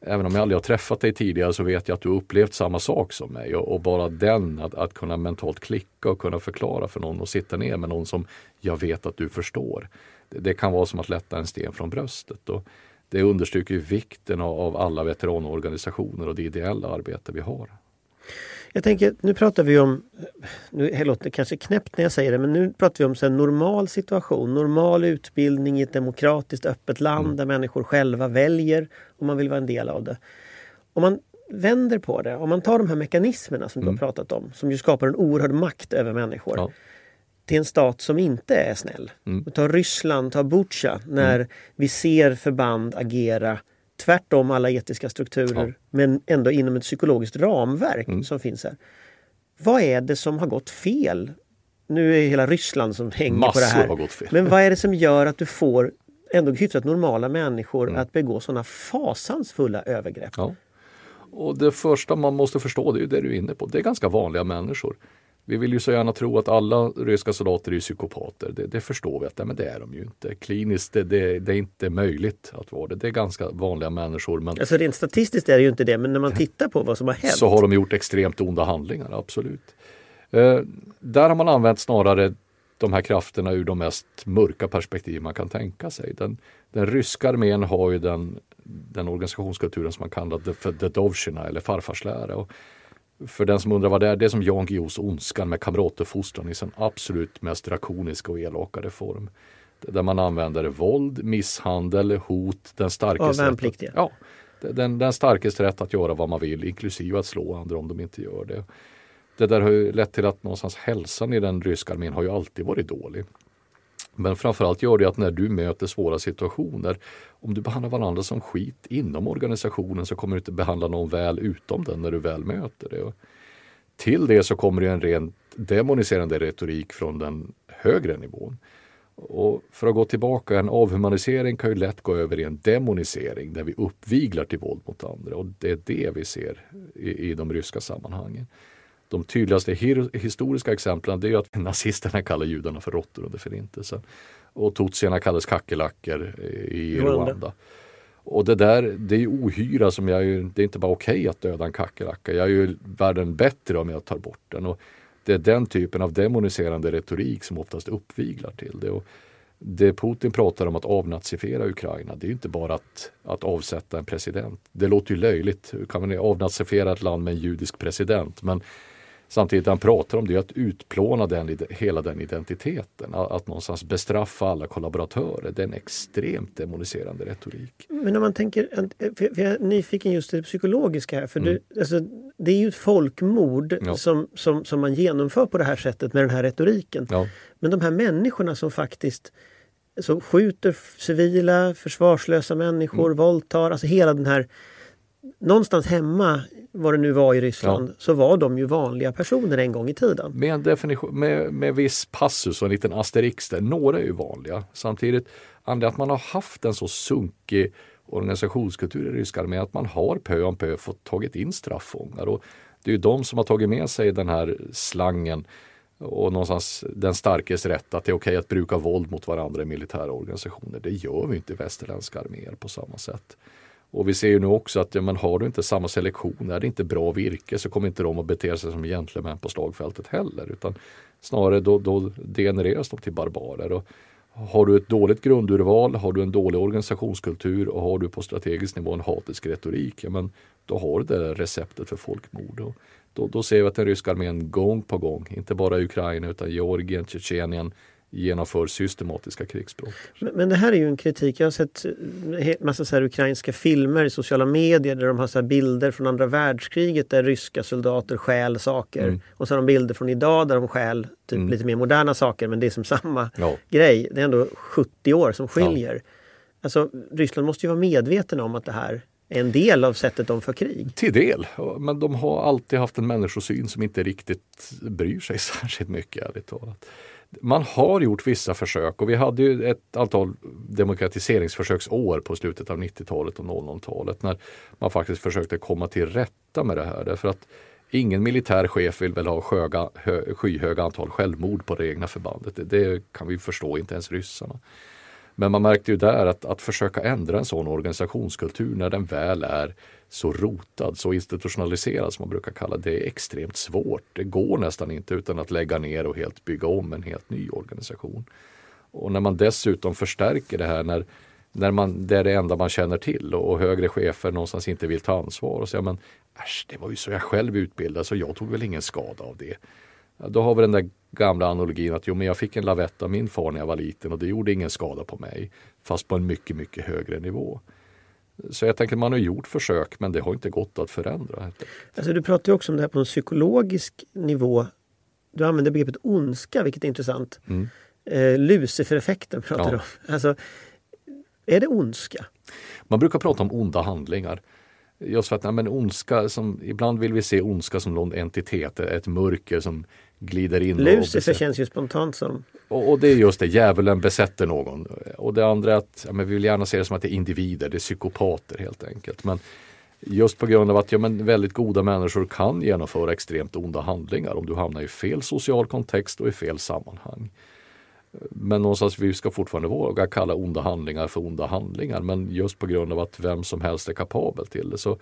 även om jag aldrig har träffat dig tidigare så vet jag att du upplevt samma sak som mig och, och bara den, att, att kunna mentalt klicka och kunna förklara för någon och sitta ner med någon som jag vet att du förstår. Det, det kan vara som att lätta en sten från bröstet. Och det understryker vikten av, alla veteranorganisationer och det ideella arbete vi har. Jag tänker, nu pratar vi om, nu låter kanske knäppt när jag säger det, men nu pratar vi om en normal situation, normal utbildning i ett demokratiskt öppet land mm. där människor själva väljer om man vill vara en del av det. Om man vänder på det, om man tar de här mekanismerna som mm. du har mm. pratat om, som ju skapar en oerhörd makt över människor. Ja. Till en stat som inte är snäll. Mm. Ta Ryssland, ta Butja, när mm. vi ser förband agera tvärtom alla etiska strukturer ja. men ändå inom ett psykologiskt ramverk mm. som finns här. Vad är det som har gått fel? Nu är hela Ryssland som hänger Massor på det här. Har gått fel. Men vad är det som gör att du får ändå hyfsat normala människor mm. att begå sådana fasansfulla övergrepp? Ja. Och det första man måste förstå, det är det du är inne på, det är ganska vanliga människor. Vi vill ju så gärna tro att alla ryska soldater är psykopater. Det, det förstår vi att men det är de ju inte. Kliniskt det, det, det, är inte möjligt att vara det. Det är ganska vanliga människor. Men alltså rent statistiskt är det ju inte det, men när man tittar på vad som har hänt. Så har de gjort extremt onda handlingar, absolut. Eh, där har man använt snarare de här krafterna ur de mest mörka perspektiv man kan tänka sig. Den, den ryska armén har ju den, den organisationskulturen som man kallar för Dedovshina eller farfarslära. Och för den som undrar vad det är, det är som Jan Guillous Ondskan med kamratuppfostran i sin absolut mest drakoniska och elakare form. Där man använder våld, misshandel, hot, den starkes rätt, ja, den, den starkes rätt att göra vad man vill, inklusive att slå andra om de inte gör det. Det där har ju lett till att någonstans hälsan i den ryska armén har ju alltid varit dålig. Men framförallt gör det att när du möter svåra situationer, om du behandlar varandra som skit inom organisationen så kommer du inte behandla någon väl utom den när du väl möter det. Och till det så kommer det en rent demoniserande retorik från den högre nivån. Och för att gå tillbaka, en avhumanisering kan ju lätt gå över i en demonisering där vi uppviglar till våld mot andra och det är det vi ser i, i de ryska sammanhangen. De tydligaste historiska exemplen är att <laughs> nazisterna kallar judarna för råttor under förintelsen. Och tutsierna kallades kackerlackor i Rwanda. Och det där, det är ohyra som jag ju, det är inte bara okej okay att döda en kackerlacka. Jag är ju världen bättre om jag tar bort den. Och det är den typen av demoniserande retorik som oftast uppviglar till det. Och det Putin pratar om att avnazifiera Ukraina, det är inte bara att, att avsätta en president. Det låter ju löjligt. Hur kan man avnazifiera ett land med en judisk president? Men Samtidigt han pratar om det att utplåna den, hela den identiteten. Att någonstans bestraffa alla kollaboratörer. Det är en extremt demoniserande retorik. Men om man tänker, för jag är nyfiken just det psykologiska här. För mm. du, alltså, det är ju ett folkmord ja. som, som, som man genomför på det här sättet med den här retoriken. Ja. Men de här människorna som faktiskt så skjuter civila, försvarslösa människor, mm. våldtar, alltså hela den här någonstans hemma, vad det nu var i Ryssland, ja. så var de ju vanliga personer en gång i tiden. Med en definition, med, med viss passus och en liten asterix där. Några är ju vanliga. Samtidigt, att man har haft en så sunkig organisationskultur i ryska armén att man har pö om pö fått tagit in strafffångar. Och det är ju de som har tagit med sig den här slangen och någonstans den starkes rätt att det är okej att bruka våld mot varandra i militära organisationer. Det gör vi inte i västerländska arméer på samma sätt. Och vi ser ju nu också att ja, men har du inte samma selektion, är det inte bra virke så kommer inte de att bete sig som gentlemän på slagfältet heller. Utan snarare då, då degenereras de till barbarer. Och har du ett dåligt grundurval, har du en dålig organisationskultur och har du på strategisk nivå en hatisk retorik, ja, men då har du det receptet för folkmord. Och då, då ser vi att den ryska armén gång på gång, inte bara i Ukraina utan Georgien, Tjetjenien, genomför systematiska krigsbrott. Men, men, det här är ju en kritik. Jag har sett eh, massa så ukrainska filmer i sociala medier där de har så bilder från andra världskriget där ryska soldater stjäl saker. Mm. Och så har de bilder från idag där de stjäl typ mm. lite mer moderna saker men det är som samma ja. grej. Det är ändå 70 år som skiljer. Ja. Alltså Ryssland måste ju vara medveten om att det här är en del av sättet de för krig. Till del, men de har alltid haft en människosyn som inte riktigt bryr sig <laughs> särskilt mycket ärligt talat man har gjort vissa försök och vi hade ju ett antal demokratiseringsförsöksår på slutet av 90-talet och 00-talet när man faktiskt försökte komma till rätta med det här. Därför att ingen militär chef vill väl ha sköga, hö, skyhöga antal självmord på det egna förbandet. Det, det, kan vi förstå, inte ens ryssarna. Men man märkte ju där att, att försöka ändra en sån organisationskultur när den väl är så rotad, så institutionaliserad som man brukar kalla det, det är extremt svårt. Det går nästan inte utan att lägga ner och helt bygga om en helt ny organisation. Och när man dessutom förstärker det här när, när man, det är det enda man känner till och, högre chefer någonstans inte vill ta ansvar och säga men äsch, det var ju så jag själv utbildade så jag tog väl ingen skada av det. Då har vi den där gamla analogin att jo, men jag fick en lavett av min far när jag var liten och det gjorde ingen skada på mig. Fast på en mycket, mycket högre nivå. Så jag tänker man har gjort försök men det har inte gått att förändra. Alltså du pratar också om det här på en psykologisk nivå. Du använder begreppet ondska vilket är intressant. Mm. Eh, Lucifer-effekten pratar ja. du om. Alltså, är det ondska? Man brukar prata om onda handlingar. Just för att nej, men ondska, som, ibland vill vi se ondska som någon entitet, ett mörker som glider in. Lucifer känns ju spontant som och, och, det är just det, djävulen besätter någon. Och det andra är att ja, men vi vill gärna se det som att det är individer, det är psykopater helt enkelt. Men just på grund av att ja, men väldigt goda människor kan genomföra extremt onda handlingar om du hamnar i fel social kontext och i fel sammanhang. Men någonstans vi ska fortfarande våga kalla onda handlingar för onda handlingar. Men just på grund av att vem som helst är kapabel till det. Så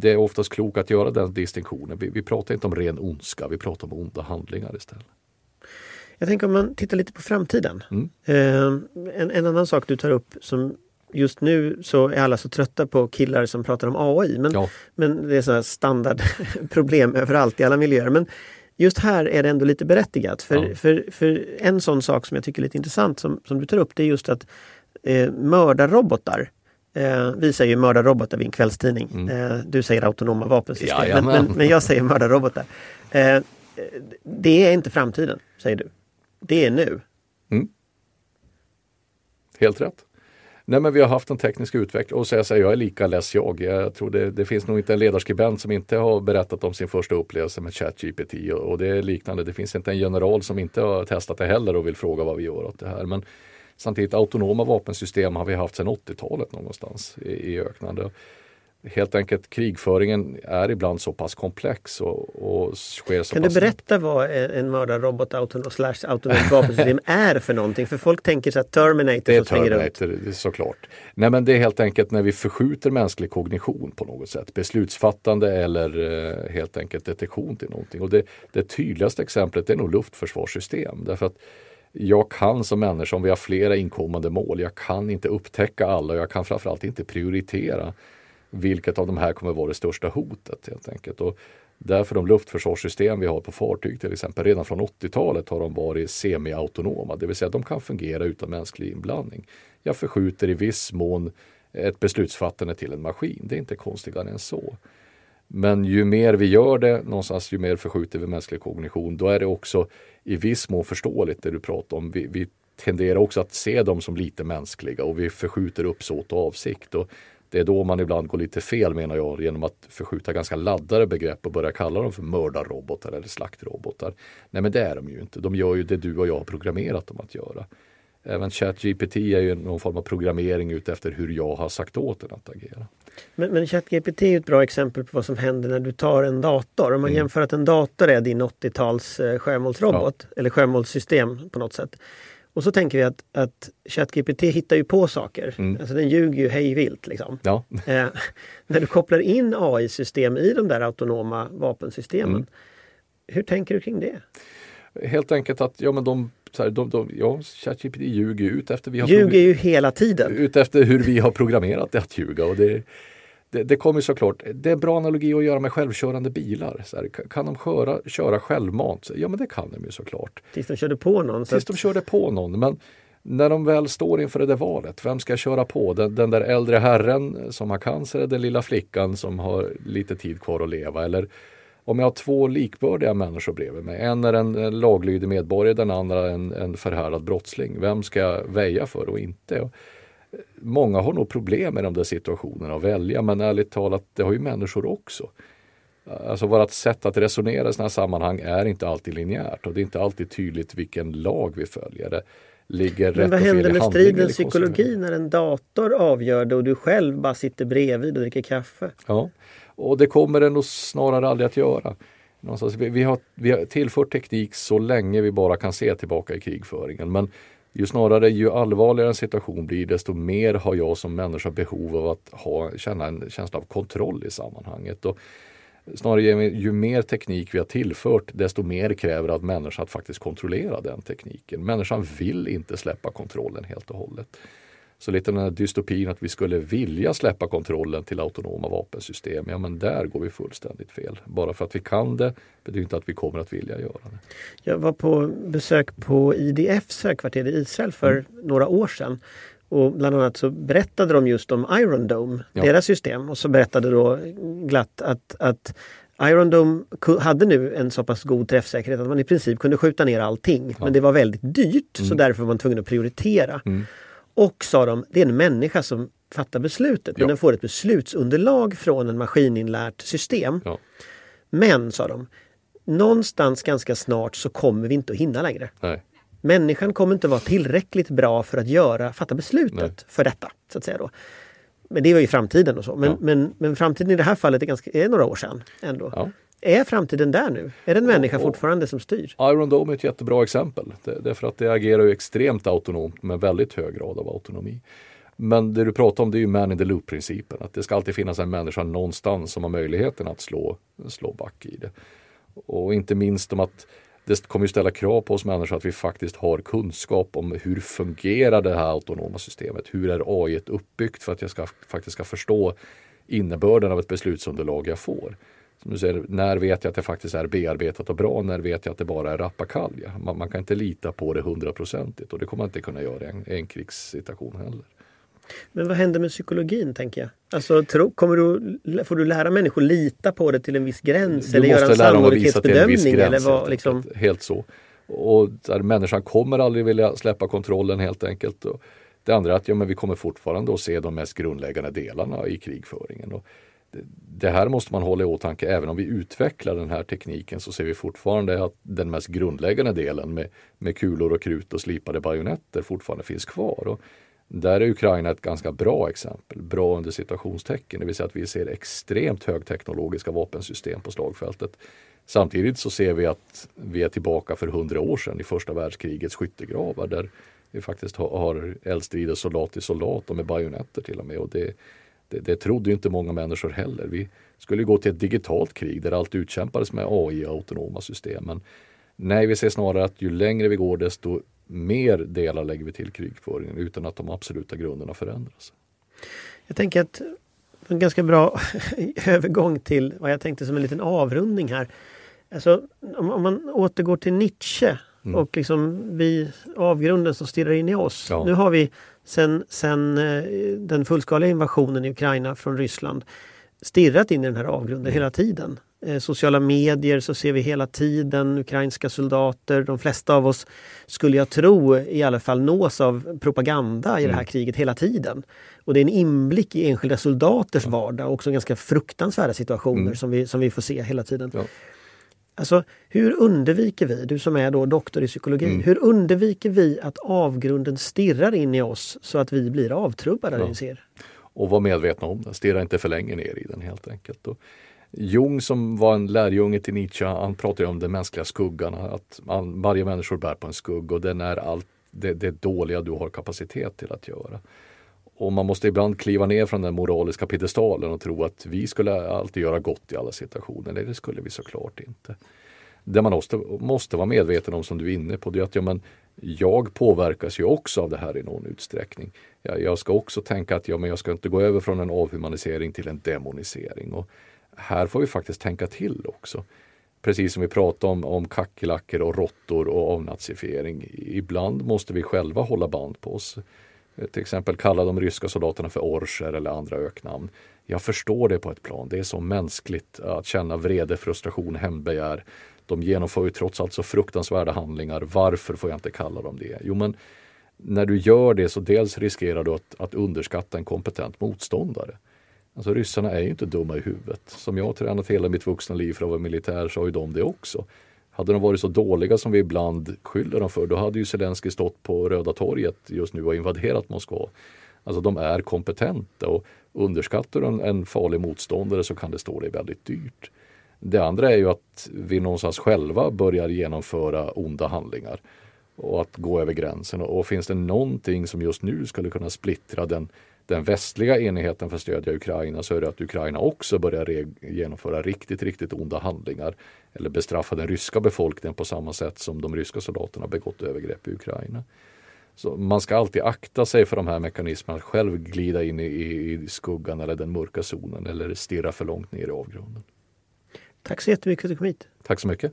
det är oftast klokt att göra den distinktionen. Vi, vi pratar inte om ren ondska, vi pratar om onda handlingar istället. Jag tänker om man tittar lite på framtiden. Mm. Eh, en, en, annan sak du tar upp som just nu så är alla så trötta på killar som pratar om AI. Men, ja. men det är så standardproblem <laughs> överallt i alla miljöer. Men just här är det ändå lite berättigat. För, ja. för, för en sån sak som jag tycker är lite intressant som, som du tar upp det är just att eh, mördarrobotar Eh, vi säger mördarrobotar vid en kvällstidning. Mm. Eh, du säger autonoma vapensystem. Men, men, men, jag säger mördarrobotar. Eh, det är inte framtiden, säger du det är nu. Mm. Helt rätt. Nej men vi har haft en teknisk utveckling och så jag, säger, jag är lika less jag. Jag tror det, det, finns nog inte en ledarskribent som inte har berättat om sin första upplevelse med ChatGPT och, och det är liknande. Det finns inte en general som inte har testat det heller och vill fråga vad vi gör åt det här. Men samtidigt autonoma vapensystem har vi haft sedan 80-talet någonstans i, i öknande helt enkelt krigföringen är ibland så pass komplex och, och sker så Kan du berätta vad en mördarrobot slash autonomt vapensystem <laughs> är för någonting? För folk tänker så att Terminator Det är Terminator, runt. såklart. Nej men det är helt enkelt när vi förskjuter mänsklig kognition på något sätt. Beslutsfattande eller eh, helt enkelt detektion till någonting. Och det, det tydligaste exemplet är nog luftförsvarssystem. Därför att jag kan som människa, om vi har flera inkommande mål, jag kan inte upptäcka alla och jag kan framförallt inte prioritera vilket av de här kommer vara det största hotet helt enkelt. Och därför de luftförsvarssystem vi har på fartyg till exempel, redan från 80-talet har de varit semi-autonoma, det vill säga de kan fungera utan mänsklig inblandning. Jag förskjuter i viss mån ett beslutsfattande till en maskin, det är inte konstigare än så. Men ju mer vi gör det, någonstans ju mer förskjuter vi mänsklig kognition, då är det också i viss mån förståeligt det du pratar om. Vi, vi tenderar också att se dem som lite mänskliga och vi förskjuter uppsåt och avsikt. Och det är då man ibland går lite fel menar jag genom att förskjuta ganska laddade begrepp och börja kalla dem för mördarrobotar eller slaktrobotar. Nej men det är de ju inte. De gör ju det du och jag har programmerat dem att göra. Även ChatGPT är ju någon form av programmering utefter hur jag har sagt åt den att agera. Men, men ChatGPT är ett bra exempel på vad som händer när du tar en dator. Om man mm. jämför att en dator är din 80-tals eh, sjömålsrobot ja. eller sjömålssystem på något sätt. Och så tänker vi att, att ChatGPT hittar ju på saker. Mm. Alltså den ljuger ju hej vilt. Liksom. Ja, <laughs> Eh, när du kopplar in AI-system i de där autonoma vapensystemen. Mm. Hur tänker du kring det? helt enkelt att ja, men de, så här, de, de, ja, ChatGPT ljuger ut efter vi har Ljuger ju hela tiden. ut efter hur vi har programmerat det att ljuga. Och det, det, det kommer såklart, det är en bra analogi att göra med självkörande bilar. Så här, kan de köra, köra självmant? Ja men det kan de ju såklart. Tills de körde på någon. Tills att, de körde på någon. Men när de väl står inför det där valet, vem ska köra på? Den, den där äldre herren som har cancer den lilla flickan som har lite tid kvar att leva? Eller om jag har två likbördiga människor bredvid mig. En är en, en laglydig medborgare, den andra en, en förhärdad brottsling. Vem ska jag väja för och inte? Och många har nog problem med de där situationerna att välja men ärligt talat, det har ju människor också. Alltså vårt sätt att resonera i sådana här sammanhang är inte alltid linjärt och det är inte alltid tydligt vilken lag vi följer. Det ligger men rätt vad händer med stridens psykologi när en dator avgör det och du själv bara sitter bredvid och dricker kaffe? Ja, och det kommer den nog snarare aldrig att göra. Någonstans, vi, vi, har, vi har tillfört teknik så länge vi bara kan se tillbaka i krigföringen. Men ju snarare, ju allvarligare en situation blir desto mer har jag som människa behov av att ha, känna en känsla av kontroll i sammanhanget. Och snarare ju, mer teknik vi har tillfört desto mer kräver att människan att faktiskt kontrollera den tekniken. Människan vill inte släppa kontrollen helt och hållet. Så lite den här dystopin att vi skulle vilja släppa kontrollen till autonoma vapensystem, ja men där går vi fullständigt fel. Bara för att vi kan det betyder inte att vi kommer att vilja göra det. Jag var på besök på IDFs högkvarter i Israel för Mm. några år sedan. Och bland annat så berättade de just om Iron Dome, Ja. deras system. Och så berättade då glatt att, att Iron Dome hade nu en så pass god träffsäkerhet att man i princip kunde skjuta ner allting. Men det var väldigt dyrt så därför var man tvungen att prioritera. Mm. Och sa de, det är en människa som fattar beslutet men Ja. den får ett beslutsunderlag från en maskininlärt system. Ja. Men, sa de, någonstans ganska snart så kommer vi inte att hinna längre. Nej. Människan kommer inte vara tillräckligt bra för att göra, fatta beslutet Nej. för detta. så att säga då. Men det var ju framtiden och så. Men, Ja. men, men framtiden i det här fallet är, ganska, är några år sedan. Ändå. Ja. Är framtiden där nu? Är det en människa och- fortfarande som styr? Iron Dome är ett jättebra exempel. Det, därför att det agerar ju extremt autonomt med väldigt hög grad av autonomi. Men det du pratar om det är ju man in the loop-principen. Att det ska alltid finnas en människa någonstans som har möjligheten att slå, slå back i det. Och inte minst om att det kommer ställa krav på oss människor att vi faktiskt har kunskap om hur fungerar det här autonoma systemet? Hur är AI uppbyggt för att jag ska, faktiskt ska förstå innebörden av ett beslutsunderlag jag får? Som säger, när vet jag att det faktiskt är bearbetat och bra? När vet jag att det bara är rappakalja? Man, man kan inte lita på det hundraprocentigt och det kommer man inte kunna göra i en, en krigssituation heller. Men vad händer med psykologin tänker jag? Alltså, tro, kommer du, får du lära människor lita på det till en viss gräns? Du eller göra en måste lära dem att visa till en viss gräns. Eller vad, helt, liksom, helt så. Och där människan kommer aldrig vilja släppa kontrollen helt enkelt. Och det andra är att ja, men vi kommer fortfarande att se de mest grundläggande delarna i krigföringen. Och det, här måste man hålla i åtanke. Även om vi utvecklar den här tekniken så ser vi fortfarande att den mest grundläggande delen med, med kulor och krut och slipade bajonetter fortfarande finns kvar. Och där är Ukraina ett ganska bra exempel, bra under citationstecken, det vill säga att vi ser extremt högteknologiska vapensystem på slagfältet. Samtidigt så ser vi att vi är tillbaka för hundra år sedan i första världskrigets skyttegravar där vi faktiskt har, har eldstrider soldat till soldat och med bajonetter till och med. Och det, det, det trodde ju inte många människor heller. Vi skulle gå till ett digitalt krig där allt utkämpades med AI och autonoma system. Men nej, vi ser snarare att ju längre vi går desto mer delar lägger vi till krigföringen utan att de absoluta grunderna förändras. Jag tänker att en ganska bra <laughs> övergång till vad jag tänkte som en liten avrundning här. Alltså, om, om man återgår till Nietzsche Mm. och liksom vi, avgrunden som stirrar in i oss. Ja. Nu har vi sen, sen eh, den fullskaliga invasionen i Ukraina från Ryssland stirrat in i den här avgrunden hela tiden. Eh, sociala medier så ser vi hela tiden ukrainska soldater. De flesta av oss skulle jag tro i alla fall nås av propaganda i det här kriget hela tiden. Och det är en inblick i enskilda soldaters vardag och också ganska fruktansvärda situationer Mm. som, vi, som vi får se hela tiden. Ja. Alltså, hur undviker vi, du som är då doktor i psykologi, Mm. hur undviker vi att avgrunden stirrar in i oss så att vi blir avtrubbade Ja. ser? och var medvetna om den. Stirra inte för länge ner i den helt enkelt. Och Jung som var en lärjunge till Nietzsche, han pratar ju om den mänskliga skuggan. Att man, varje människa bär på en skugga och den är allt det, det dåliga du har kapacitet till att göra. Och man måste ibland kliva ner från den moraliska piedestalen och tro att vi skulle alltid göra gott i alla situationer. Nej, det skulle vi såklart inte. Det man måste, måste vara medveten om som du är inne på, det är att ja, men jag påverkas ju också av det här i någon utsträckning. Jag, jag ska också tänka att ja, men jag ska inte gå över från en avhumanisering till en demonisering. Och här får vi faktiskt tänka till också. Precis som vi pratade om, om kackerlackor och råttor och avnazifiering. Ibland måste vi själva hålla band på oss. Till exempel kalla de ryska soldaterna för orcher eller andra öknamn. Jag förstår det på ett plan. Det är så mänskligt att känna vrede, frustration, hämndbegär. De genomför ju trots allt så fruktansvärda handlingar. Varför får jag inte kalla dem det? Jo, men när du gör det så dels riskerar du att, att underskatta en kompetent motståndare. Alltså ryssarna är ju inte dumma i huvudet. Som jag har tränat hela mitt vuxna liv för att vara militär så har ju de det också. Hade de varit så dåliga som vi ibland skyller dem för, då hade ju Zelensky stått på Röda torget just nu och invaderat Moskva. Alltså de är kompetenta och underskattar du en, en farlig motståndare så kan det stå dig väldigt dyrt. Det andra är ju att vi någonstans själva börjar genomföra onda handlingar och att gå över gränsen. Och finns det någonting som just nu skulle kunna splittra den, den västliga enigheten för att stödja Ukraina så är det att Ukraina också börjar genomföra riktigt, riktigt onda handlingar eller bestraffa den ryska befolkningen på samma sätt som de ryska soldaterna begått övergrepp i Ukraina. Så man ska alltid akta sig för de här mekanismerna, att själv glida in i, i skuggan eller den mörka zonen eller stirra för långt ner i avgrunden. Tack så jättemycket för att du kom hit. Tack så mycket.